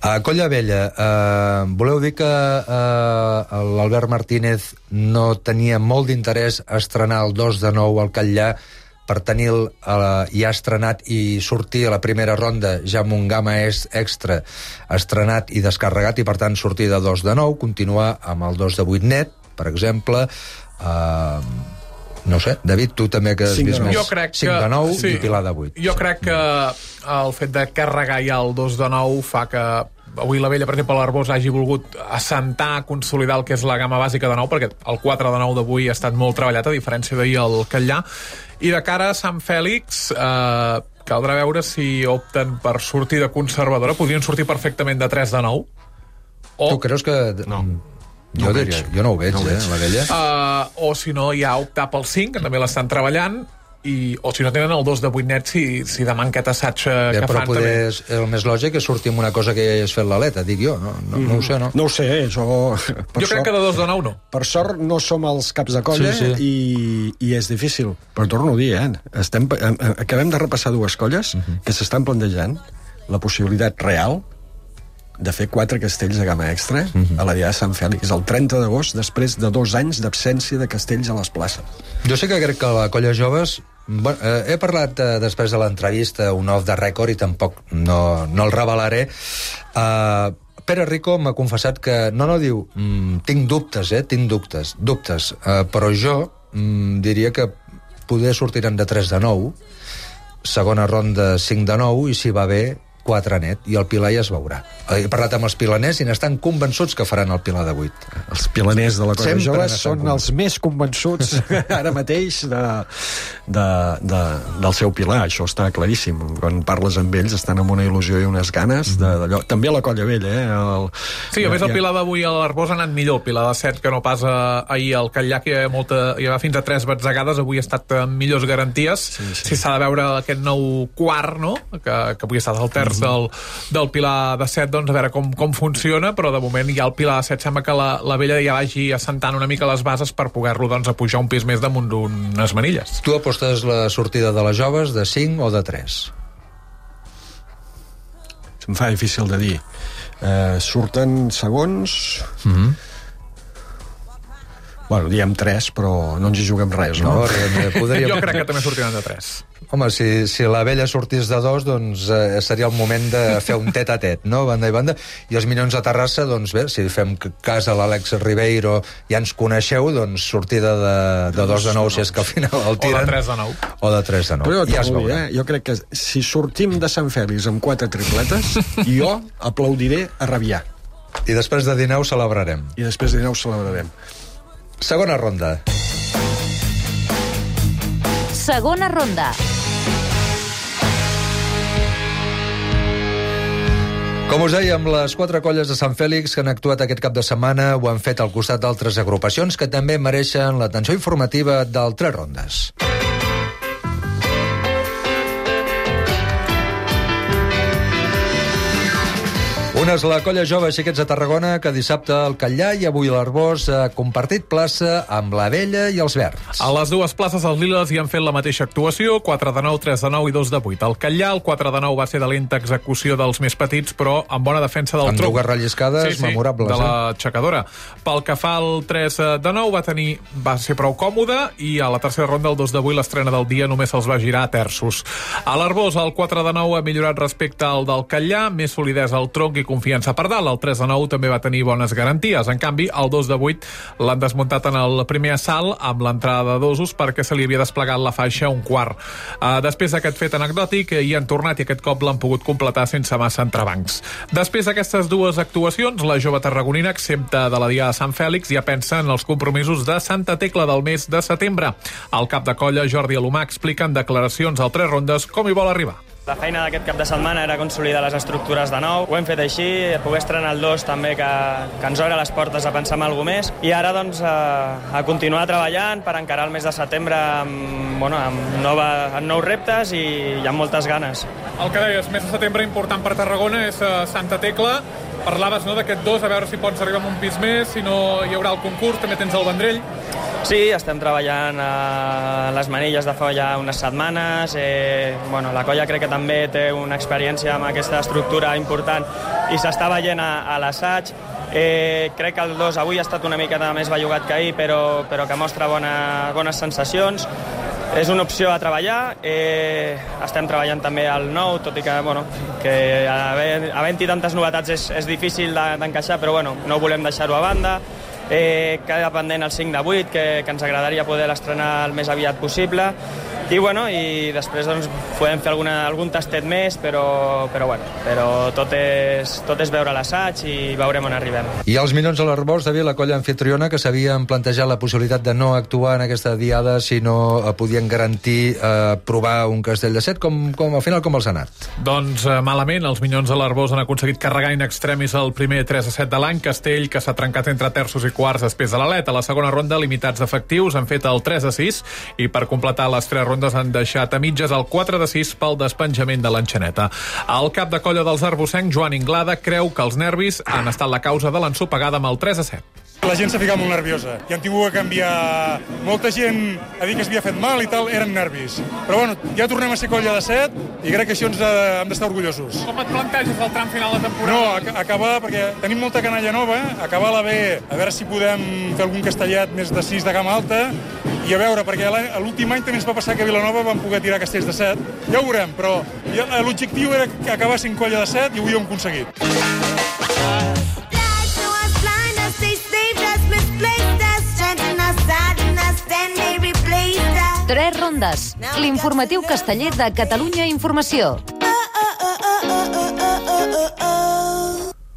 A Colla Vella, eh, voleu dir que eh, l'Albert Martínez no tenia molt d'interès a estrenar el 2 de 9 al Catllà per tenir el, eh, ja estrenat i sortir a la primera ronda ja amb un gamma es extra estrenat i descarregat i per tant sortir de 2 de 9, continuar amb el 2 de 8 net, per exemple eh, no sé, David, tu també que has vist més Jo crec 5 que- de 9 sí. i Pilar de 8 Jo crec que el fet de carregar ja el 2 de 9 fa que avui la vella, per exemple, l'Arbós hagi volgut assentar, consolidar el que és la gamma bàsica de 9, perquè el 4 de 9 d'avui ha estat molt treballat, a diferència d'ahir al Catllà. I de cara a Sant Fèlix, eh, caldrà veure si opten per sortir de conservadora. Podrien sortir perfectament de 3 de 9. O... Tu creus que... No. Jo, No ho diria, veig. jo no ho veig, No ho eh, veig. la vella. Uh, o si no, ja optar pel 5, que també l'estan treballant, i, o si no tenen el 2 de 8 net, si, si demà aquest assaig eh, Ja, que però fan poder també. és el més lògic és sortir amb una cosa que ja hi has fet l'aleta, dic jo, no, no, no ho sé, no? No ho sé, jo... Per Jo crec que de 2 de 9 no. Per sort no som els caps de colla Sí, sí. I, i és difícil. Però torno a dir, eh? Estem, eh, eh, acabem de repassar dues colles Mhm. que s'estan plantejant la possibilitat real de fer quatre castells de gamma extra Mhm. a la Diada de Sant Fèlix el 30 d'agost, després de dos anys d'absència de castells a les places. Jo sé que crec que la colla joves... Bueno, eh, he parlat eh, després de l'entrevista un off de rècord i tampoc no, no el revelaré. Uh, Pere Rico m'ha confessat que... No, no, diu, mm, tinc dubtes, eh? Tinc dubtes, dubtes. Uh, però jo mm, diria que poder sortiran de 3 de 9, segona ronda 5 de 9, i si va bé 4 net, i el Pilar ja es veurà. He parlat amb els pilaners i n'estan convençuts que faran el Pilar de 8. Els pilaners de la Colla Sempre Jove són els més convençuts ara mateix de, de, de, del seu Pilar, això està claríssim. Quan parles amb ells estan amb una il·lusió i unes ganes de- d'allò. També a la Colla Vella, eh? El, Sí, a més el Pilar d'avui a l'Arbós ha anat millor. El Pilar de 7, que no pas eh, ahir al Catllà, que hi ha, molta, hi va fins a 3 batzegades, avui ha estat amb millors garanties. Sí, sí. Si s'ha de veure aquest nou quart, no?, que, que avui ha estat el terç Mhm. del, del Pilar de 7, doncs a veure com, com funciona, però de moment ja el Pilar de 7 sembla que la, la vella ja vagi assentant una mica les bases per poder-lo doncs, a pujar un pis més damunt d'unes manilles. Tu apostes la sortida de les joves de 5 o de 3? Se'm fa difícil de dir. Eh, surten segons... Mm -hmm. Bueno, diem 3, però no ens hi juguem res, no? No, podríem- Jo crec que també sortiran de 3. Home, si, si la vella sortís de dos, doncs eh, seria el moment de fer un tet a tet, no? Banda i banda. I els Minyons de Terrassa, doncs bé, si fem cas a l'Àlex Ribeiro, ja ens coneixeu, doncs sortida de, de dos de nou, si és que al final el tiren. de 3 de 9. O de 3 de 9. Però jo, ja es veurà. eh? jo crec que si sortim de Sant Fèlix amb quatre tripletes, jo aplaudiré a rabiar. I després de dinar ho celebrarem. I després de dinar ho celebrarem. Segona ronda. Segona ronda. Com us dèiem, les quatre colles de Sant Fèlix que han actuat aquest cap de setmana ho han fet al costat d'altres agrupacions que també mereixen l'atenció informativa del Tres Rondes. Una és la colla jove Xiquets de Tarragona, que dissabte al Catllà i avui a l'Arbós ha compartit plaça amb la Vella i els Verds. A les dues places els Liles hi han fet la mateixa actuació, 4 de 9, 3 de 9 i 2 de 8. Al Catllà, el 4 de 9 va ser de lenta execució dels més petits, però amb bona defensa del Amb tronc. dues relliscades memorables, de eh? l'aixecadora. Pel que fa al 3 de 9, va, tenir, va ser prou còmode i a la tercera ronda, el 2 de 8, l'estrena del dia només se'ls va girar a terços. A l'Arbós, el 4 de 9 ha millorat respecte al del Catllà, més solidesa al tronc i confiança per dalt. El 3 de 9 també va tenir bones garanties. En canvi, el 2 de 8 l'han desmuntat en el primer assalt amb l'entrada de dosos perquè se li havia desplegat la faixa un quart. Uh, després d'aquest fet anecdòtic, eh, hi han tornat i aquest cop l'han pogut completar sense massa entrebancs. Després d'aquestes dues actuacions, la jove tarragonina, exempta de la dia de Sant Fèlix, ja pensa en els compromisos de Santa Tecla del mes de setembre. El cap de colla, Jordi Alomà, explica en declaracions al Tres Rondes com hi vol arribar. La feina d'aquest cap de setmana era consolidar les estructures de nou. Ho hem fet així, poder estrenar el 2 també que, que ens obre les portes a pensar en alguna més. I ara doncs a, a continuar treballant per encarar el mes de setembre amb, bueno, amb, nova, amb nous reptes i, i amb moltes ganes. El que deies, mes de setembre important per Tarragona és uh, Santa Tecla. Parlaves no, d'aquest dos, a veure si pots arribar amb un pis més, si no hi haurà el concurs, també tens el Vendrell. Sí, estem treballant a les manilles de fa ja unes setmanes. Eh, bueno, la colla crec que també té una experiència amb aquesta estructura important i s'està veient a, a l'assaig. Eh, crec que el 2 avui ha estat una miqueta més bellugat que ahir, però, però que mostra bona, bones sensacions. És una opció a treballar, eh, estem treballant també al nou, tot i que, bueno, que havent- havent-hi tantes novetats és, és difícil de- d'encaixar, però bueno, no volem deixar-ho a banda. Eh, queda pendent el 5 de 8, que, que ens agradaria poder l'estrenar el més aviat possible. I, bueno, i després doncs, podem fer alguna, algun tastet més, però, però, bueno, però tot, és, tot és veure l'assaig i veurem on arribem. I els Minons a l'Arbós, David, la colla anfitriona, que s'havien plantejat la possibilitat de no actuar en aquesta diada si no eh, podien garantir eh, provar un castell de set, com, com al final com els ha anat? Doncs eh, malament, els Minyons de l'Arbós han aconseguit carregar in extremis el primer 3 a 7 de l'any. Castell, que s'ha trencat entre terços i quarts després de l'Alet. A la segona ronda, limitats efectius, han fet el 3 a 6 i per completar les tres rondes han deixat a mitges el 4 de 6 pel despenjament de l'enxaneta. El cap de colla dels arbosencs, Joan Inglada, creu que els nervis han estat la causa de l'ensopegada amb el 3 a 7. La gent s'ha ficat molt nerviosa i han tingut que canviar... Molta gent a dir que s'havia fet mal i tal, eren nervis. Però bueno, ja tornem a ser colla de set i crec que això ens ha, hem d'estar orgullosos. Com et planteges el tram final de temporada? No, ac acabar, perquè tenim molta canalla nova, acabar-la bé, a veure si podem fer algun castellet més de 6 de gamma alta, i a veure, perquè l'últim any també ens va passar que a Vilanova vam poder tirar castells de 7. Ja ho veurem, però l'objectiu era que acabar sent colla de 7 i avui ho hem aconseguit. Tres rondes. L'informatiu casteller de Catalunya Informació. oh, oh, oh, oh.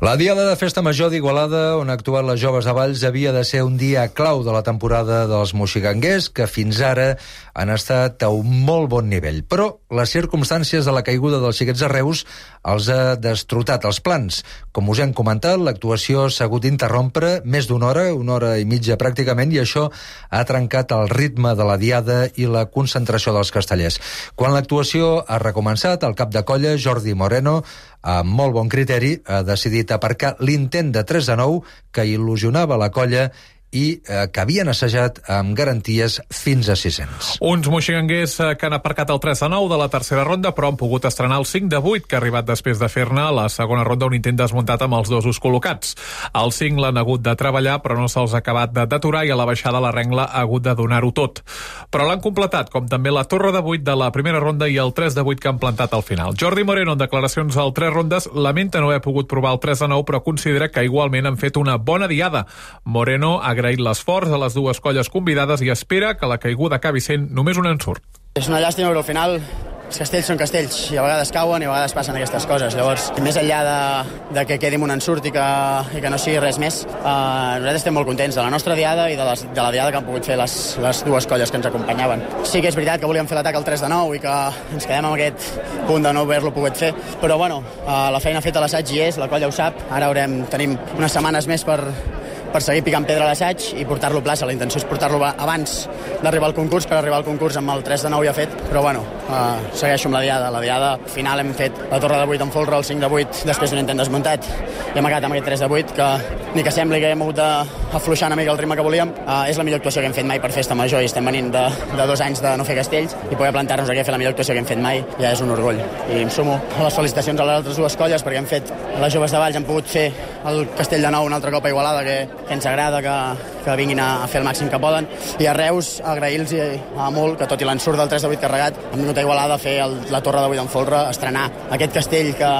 La Diada de Festa Major d'Igualada, on ha actuat les joves de Valls, havia de ser un dia clau de la temporada dels moxiganguers, que fins ara han estat a un molt bon nivell. Però les circumstàncies de la caiguda dels xiquets de Reus els ha destrotat els plans. Com us hem comentat, l'actuació s'ha hagut d'interrompre més d'una hora, una hora i mitja pràcticament, i això ha trencat el ritme de la Diada i la concentració dels castellers. Quan l'actuació ha recomençat, el cap de colla, Jordi Moreno, amb molt bon criteri, ha decidit aparcar l'intent de 3 de 9 que il·lusionava la colla i eh, que havien assajat amb garanties fins a 600. Uns moxiganguers eh, que han aparcat el 3 de 9 de la tercera ronda, però han pogut estrenar el 5 de 8, que ha arribat després de fer-ne la segona ronda un intent desmuntat amb els dosos col·locats. El 5 l'han hagut de treballar, però no se'ls ha acabat d'aturar i a la baixada la rengla ha hagut de donar-ho tot. Però l'han completat, com també la torre de 8 de la primera ronda i el 3 de 8 que han plantat al final. Jordi Moreno, en declaracions al 3 rondes, lamenta no haver pogut provar el 3 de 9, però considera que igualment han fet una bona diada. Moreno ha agraït l'esforç a les dues colles convidades i espera que la caiguda acabi sent només un ensurt. És una llàstima, però al final els castells són castells i a vegades cauen i a vegades passen aquestes coses. Llavors, més enllà de, de que quedi un ensurt i que, i que no sigui res més, eh, nosaltres estem molt contents de la nostra diada i de, les, de la diada que han pogut fer les, les dues colles que ens acompanyaven. Sí que és veritat que volíem fer l'atac al 3 de 9 i que ens quedem amb aquest punt de no haver-lo pogut fer, però bueno, eh, la feina feta a l'assaig hi és, la colla ho sap, ara haurem, tenim unes setmanes més per, per seguir picant pedra a l'assaig i portar-lo a plaça. La intenció és portar-lo abans d'arribar al concurs, per arribar al concurs amb el 3 de 9 ja fet, però bueno, uh, segueixo amb la diada. La diada al final hem fet la torre de 8 en folre, el 5 de 8 després d'un intent desmuntat i hem acabat amb aquest 3 de 8 que ni que sembli que hem hagut d'afluixar una mica el ritme que volíem, uh, és la millor actuació que hem fet mai per festa major i estem venint de, de dos anys de no fer castells i poder plantar-nos aquí a fer la millor actuació que hem fet mai ja és un orgull. I em sumo a les felicitacions a les altres dues colles perquè hem fet, les joves de Valls han pogut fer el castell de nou un altre cop a Igualada que, que ens agrada que, que vinguin a, a fer el màxim que poden. I a Reus agrair-los molt que tot i l'ensurt del 3 de 8 carregat han vingut a Igualada a fer el, la torre de 8 en folre estrenar aquest castell que,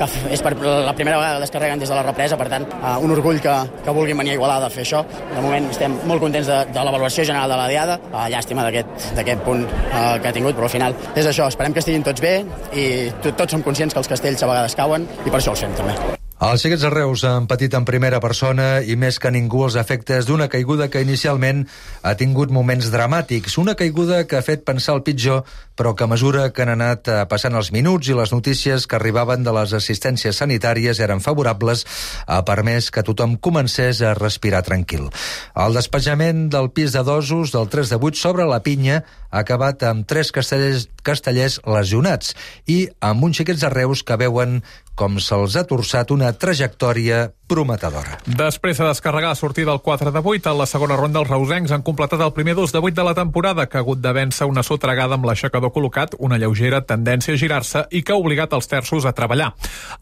que és per la primera vegada que descarreguen des de la represa per tant uh, un orgull que, que vulguin venir a Igualada a fer això. De moment estem molt contents de, de l'avaluació general de la Diada. Uh, llàstima d'aquest punt uh, que ha tingut però al final és això, esperem que estiguin tots bé i tot, tots som conscients que els castells a vegades cauen i per això els fem també els xiquets de Reus han patit en primera persona i més que ningú els efectes d'una caiguda que inicialment ha tingut moments dramàtics. Una caiguda que ha fet pensar el pitjor, però que a mesura que han anat passant els minuts i les notícies que arribaven de les assistències sanitàries eren favorables, ha permès que tothom comencés a respirar tranquil. El despatjament del pis de dosos del 3 de 8 sobre la pinya ha acabat amb tres castellers, castellers lesionats i amb uns xiquets de Reus que veuen com se'ls ha torçat una trajectòria prometedora. Després de descarregar la sortida del 4 de 8, a la segona ronda els reusencs han completat el primer 2 de 8 de la temporada, que ha hagut de vèncer una sotregada amb l'aixecador col·locat, una lleugera tendència a girar-se i que ha obligat els terços a treballar.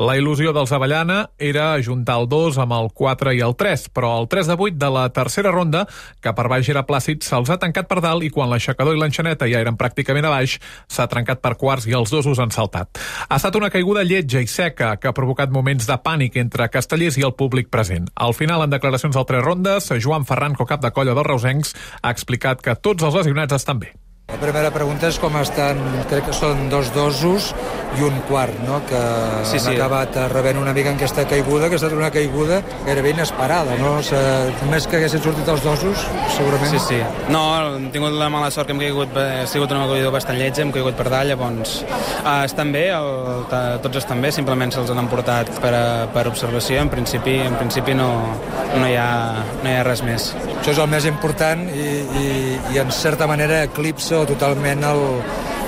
La il·lusió dels Avellana era ajuntar el 2 amb el 4 i el 3, però el 3 de 8 de la tercera ronda, que per baix era plàcid, se'ls ha tancat per dalt i quan l'aixecador i l'enxaneta ja eren pràcticament a baix, s'ha trencat per quarts i els dosos han saltat. Ha estat una caiguda lletja i seca que ha provocat moments de pànic entre castellers i el públic present. Al final, en declaracions al tres rondes, Joan Ferran, cap de colla dels reusencs, ha explicat que tots els lesionats estan bé. La primera pregunta és com estan, crec que són dos dosos i un quart, no? que Sí, han sí. acabat rebent una mica en aquesta caiguda, que ha estat una caiguda gairebé inesperada, no? O sigui, només que haguessin sortit els dosos, segurament... Sí, sí. No, hem tingut la mala sort que hem caigut, ha sigut una caiguda bastant lletja, hem caigut per dalt, llavors uh, estan bé, el, tots estan bé, simplement se'ls han emportat per, a, per observació, en principi, en principi no, no, hi ha, no hi ha res més. Això és el més important i, i, i en certa manera eclipsa totalment el,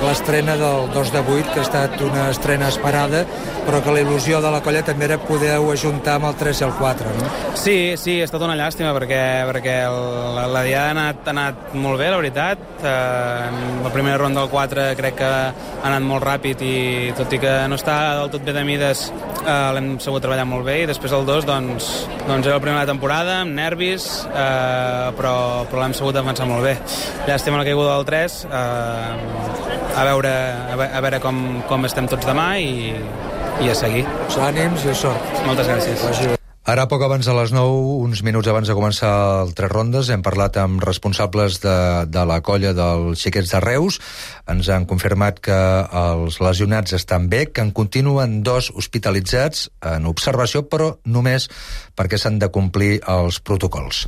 l'estrena del 2 de 8, que ha estat una estrena esperada, però que la il·lusió de la colla també era poder ajuntar amb el 3 i el 4, no? Sí, sí, ha estat una llàstima perquè, perquè la, la diada ha anat, ha anat molt bé, la veritat. Eh, la primera ronda del 4 crec que ha anat molt ràpid i tot i que no està del tot bé de mides eh, l'hem sabut treballar molt bé i després el 2 doncs, doncs era la primera temporada amb nervis eh, però, però l'hem sabut defensar molt bé. Llàstima la caiguda del 3 eh, a veure, a veure, com, com estem tots demà i, i a seguir. Ànims i sort. Moltes gràcies. Ara, poc abans de les 9, uns minuts abans de començar el Tres Rondes, hem parlat amb responsables de, de la colla dels xiquets de Reus. Ens han confirmat que els lesionats estan bé, que en continuen dos hospitalitzats en observació, però només perquè s'han de complir els protocols.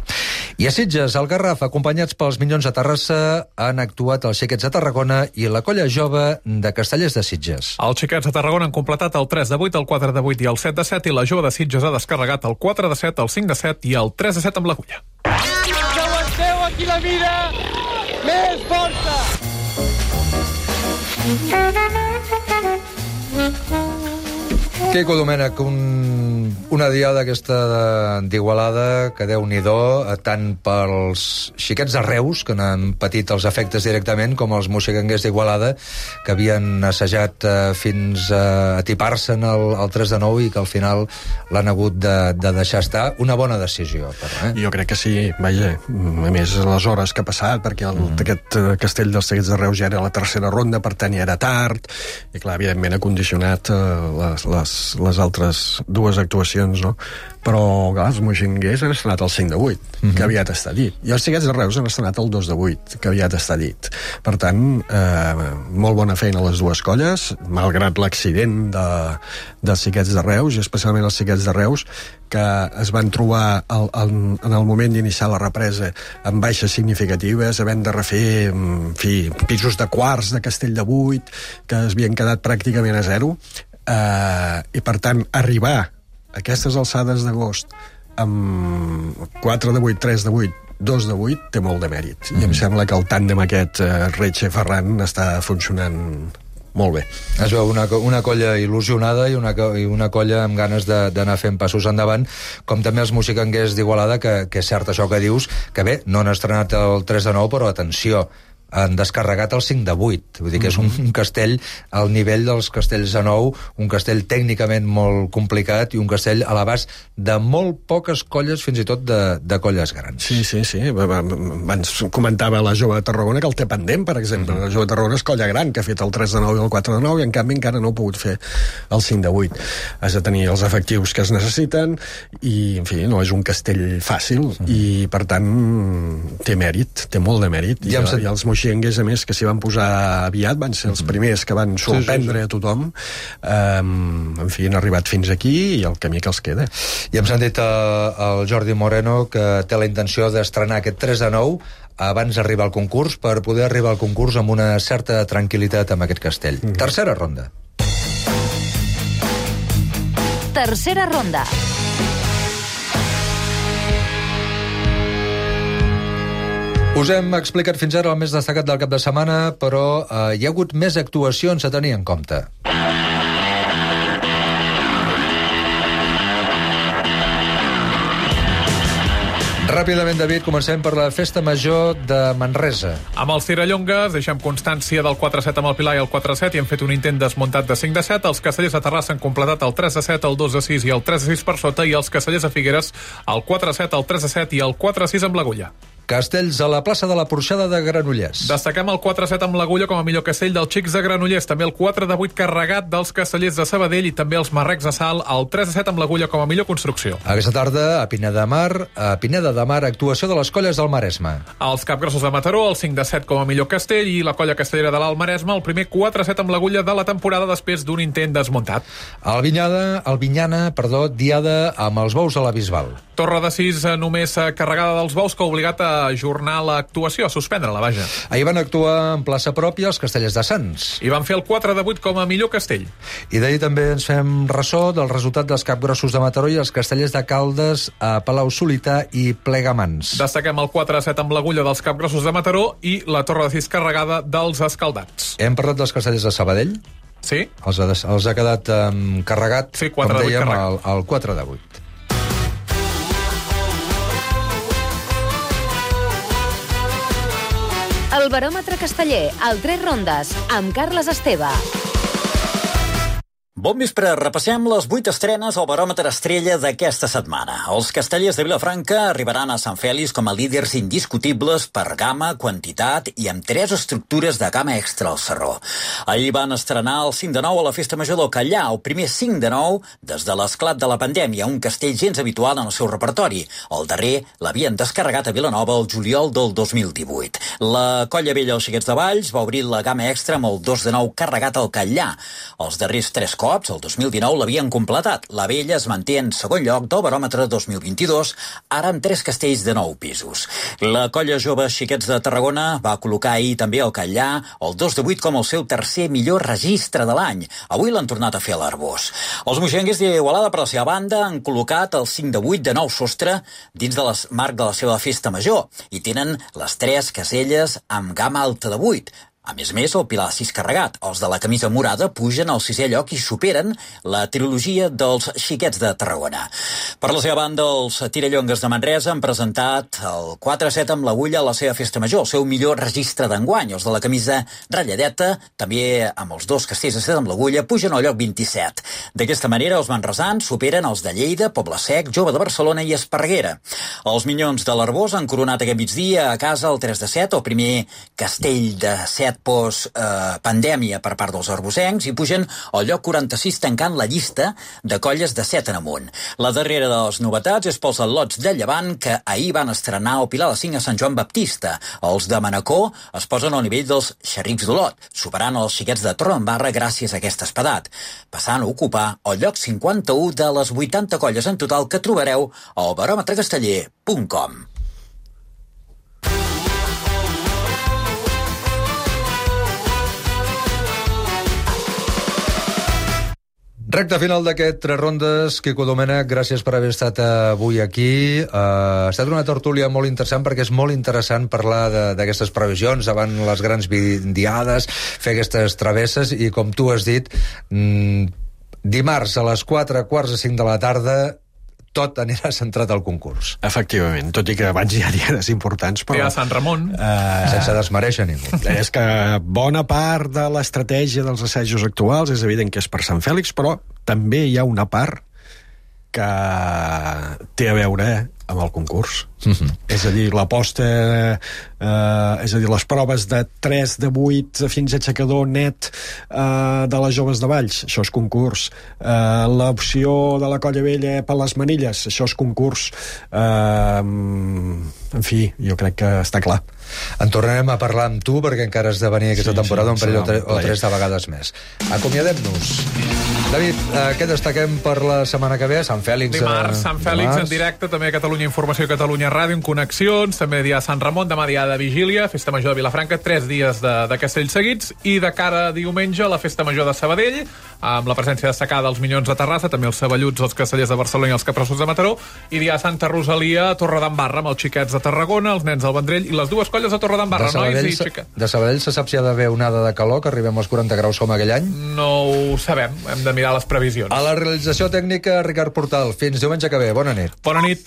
I a Sitges, al Garraf, acompanyats pels Minyons de Terrassa, han actuat els xiquets de Tarragona i la colla jove de Castellers de Sitges. Els xiquets de Tarragona han completat el 3 de 8, el 4 de 8 i el 7 de 7 i la jove de Sitges ha descarregat el 4 de 7, el 5 de 7 i el 3 de 7 amb l'agulla. Que aguanteu aquí la vida! Més força! Quico Domènech, un, una diada aquesta d'Igualada que déu nhi tant pels xiquets de Reus, que n'han patit els efectes directament, com els moxiganguers d'Igualada, que havien assajat eh, fins a atipar-se'n al, al 3 de 9 i que al final l'han hagut de, de deixar estar. Una bona decisió, però, eh? Jo crec que sí, vaja, a més les hores que ha passat, perquè el, mm. aquest eh, castell dels Seguits de Reus ja era la tercera ronda, per tant ja era tard, i clar, evidentment ha condicionat eh, les, les, les altres dues actuacions, no? Però, clar, els moixinguers han estrenat el 5 de 8, mm -hmm. que aviat està dit, i els Seguits de Reus han estrenat el 2 de 8, que aviat està dit. Per tant, eh, molt bona feina a les dues colles, malgrat l'accident de, dels Xiquets de Reus, i especialment els Xiquets de Reus, que es van trobar al, al, en el moment d'iniciar la represa amb baixes significatives, havent de refer en fi, pisos de quarts de Castell de Vuit, que es havien quedat pràcticament a zero, eh, i per tant arribar aquestes alçades d'agost amb 4 de 8, 3 de 8, 2 de 8 té molt de mèrit. Mm -hmm. I em sembla que el tàndem aquest eh, Retxe-Ferran està funcionant molt bé. Es veu una, una colla il·lusionada i una, i una colla amb ganes de- d'anar fent passos endavant, com també els musicanguers d'Igualada, que, que és cert això que dius, que bé, no han estrenat el 3 de 9, però atenció, han descarregat el 5 de 8. Vull dir que és un, un castell al nivell dels castells de 9, un castell tècnicament molt complicat i un castell a l'abast de molt poques colles, fins i tot de, de colles grans. Sí, sí, sí. Abans comentava la jove de Tarragona que el té pendent, per exemple. La jove de Tarragona és colla gran, que ha fet el 3 de 9 i el 4 de 9, i en canvi encara no ha pogut fer el 5 de 8. Has de tenir els efectius que es necessiten, i, en fi, no és un castell fàcil, i, per tant, té mèrit, té molt de mèrit. I, Ja i els moixenguers, a més, que s'hi van posar aviat, van ser els primers que van sorprendre a tothom. Um, en fi, han arribat fins aquí i el camí que els queda. I hem sentit eh, el Jordi Moreno que té la intenció d'estrenar aquest 3 de 9 abans d'arribar al concurs per poder arribar al concurs amb una certa tranquil·litat amb aquest castell. Tercera ronda. Tercera ronda. Us hem explicat fins ara el més destacat del cap de setmana, però eh, hi ha hagut més actuacions a tenir en compte. Ràpidament, David, comencem per la festa major de Manresa. Amb els Tirallongues deixem constància del 4-7 amb el Pilar i el 4-7 i hem fet un intent desmuntat de 5 de 7. Els castellers de Terrassa han completat el 3 de 7, el 2 de 6 i el 3 de 6 per sota i els castellers de Figueres el 4 de 7, el 3 de 7 i el 4 de 6 amb l'agulla. Castells a la plaça de la Porxada de Granollers. Destaquem el 4-7 amb l'agulla com a millor castell dels xics de Granollers, també el 4 de 8 carregat dels castellers de Sabadell i també els marrecs de Sal, el 3 de 7 amb l'agulla com a millor construcció. Aquesta tarda, a Pineda de Mar, a Pineda de Mar, actuació de les colles del Maresme. Els capgrossos de Mataró, el 5 de 7 com a millor castell i la colla castellera de l'Alt Maresme, el primer 4-7 amb l'agulla de la temporada després d'un intent desmuntat. El Vinyada, el Vinyana, perdó, diada amb els bous a la Bisbal. Torre de 6 eh, només eh, carregada dels bous que ha obligat a ajornar l'actuació, a suspendre-la, vaja. Ahir van actuar en plaça pròpia els castellers de Sants. I van fer el 4 de 8 com a millor castell. I d'ahir també ens fem ressò del resultat dels capgrossos de Mataró i els castellers de Caldes a Palau Solità i Plegamans. Destaquem el 4 de 7 amb l'agulla dels capgrossos de Mataró i la torre de 6 carregada dels escaldats. Hem parlat dels castellers de Sabadell? Sí. Els ha, els ha quedat um, carregat, Sí, 4 com de 8 dèiem, el, el 4 de 8. El baròmetre casteller, al Tres Rondes, amb Carles Esteve. Bon vespre, repassem les vuit estrenes al baròmetre estrella d'aquesta setmana. Els castellers de Vilafranca arribaran a Sant Fèlix com a líders indiscutibles per gamma, quantitat i amb tres estructures de gamma extra al Serró. Ahir van estrenar el 5 de 9 a la Festa Major del Callà, el primer 5 de 9 des de l'esclat de la pandèmia, un castell gens habitual en el seu repertori. El darrer l'havien descarregat a Vilanova el juliol del 2018. La Colla Vella als Xiquets de Valls va obrir la gamma extra amb el 2 de 9 carregat al Callà. Els darrers tres cops, el 2019, l'havien completat. La Vella es manté en segon lloc del baròmetre 2022, ara amb tres castells de nou pisos. La colla jove Xiquets de Tarragona va col·locar ahir també el Callà el 2 de 8 com el seu tercer millor registre de l'any. Avui l'han tornat a fer a l'Arbós. Els moixenguers d'Igualada, per la seva banda, han col·locat el 5 de 8 de nou sostre dins de les marc de la seva festa major i tenen les tres caselles amb gamma alta de 8. A més a més, el Pilar 6 carregat. Els de la camisa morada pugen al sisè lloc i superen la trilogia dels xiquets de Tarragona. Per la seva banda, els tirallongues de Manresa han presentat el 4-7 amb l'agulla a la seva festa major, el seu millor registre d'enguany. Els de la camisa ratlladeta, també amb els dos castells de set amb l'agulla, pugen al lloc 27. D'aquesta manera, els manresans superen els de Lleida, Poble Sec, Jove de Barcelona i Esparreguera. Els minyons de l'Arbós han coronat aquest migdia a casa el 3 de 7, el primer castell de 7 post-pandèmia per part dels arbosencs i pugen al lloc 46 tancant la llista de colles de 7 en amunt. La darrera de les novetats és pels al·lots de Llevant que ahir van estrenar el Pilar de 5 a Sant Joan Baptista. Els de Manacor es posen al nivell dels xerrics d'Olot, superant els xiquets de Torredembarra gràcies a aquest espadat, passant a ocupar el lloc 51 de les 80 colles en total que trobareu al baròmetrecasteller.com. Recte final d'aquest Tres Rondes. Quico Domènech, gràcies per haver estat avui aquí. Uh, ha estat una tertúlia molt interessant perquè és molt interessant parlar d'aquestes previsions davant les grans diades, fer aquestes travesses i, com tu has dit, mm, dimarts a les 4, quarts de 5 de la tarda tot anirà centrat al concurs. Efectivament, tot i que abans hi ha diades importants, però... A Sant Ramon. Eh, Sense desmereixer ningú. És que bona part de l'estratègia dels assajos actuals és evident que és per Sant Fèlix, però també hi ha una part que té a veure amb el concurs. Mm -hmm. És a dir, l'aposta, eh, és a dir, les proves de 3 de 8 fins a aixecador net eh, de les joves de Valls, això és concurs. Eh, L'opció de la Colla Vella per les manilles, això és concurs. Eh, en fi, jo crec que està clar. En tornarem a parlar amb tu perquè encara has de venir aquesta Sí, temporada sí, un parell o, tre o tres de vegades més. Acomiadem-nos. David, eh, què destaquem per la setmana que ve? Sant Fèlix... Dimarts, eh, Sant Fèlix dimarts. en directe, també a Catalunya Informació i Catalunya Ràdio, en connexions, també dia de Sant Ramon, demà dia de Vigília, Festa Major de Vilafranca, tres dies de, de castells seguits, i de cara a diumenge la Festa Major de Sabadell, amb la presència destacada dels Minyons de Terrassa, també els Saballuts, els Castellers de Barcelona i els Capressos de Mataró, i dia de Santa Rosalia a Torredembarra, amb els xiquets de Tarragona, els nens del Vendrell, i les dues colles de Torredembarra, de nois Sabadell, i se- xiquets. de Sabadell se sap si hi ha d'haver onada de calor, que arribem als 40 graus com aquell any? No ho sabem, hem de mirar les previsions. A la realització tècnica, Ricard Portal. Fins diumenge que ve. Bona nit. Bona nit.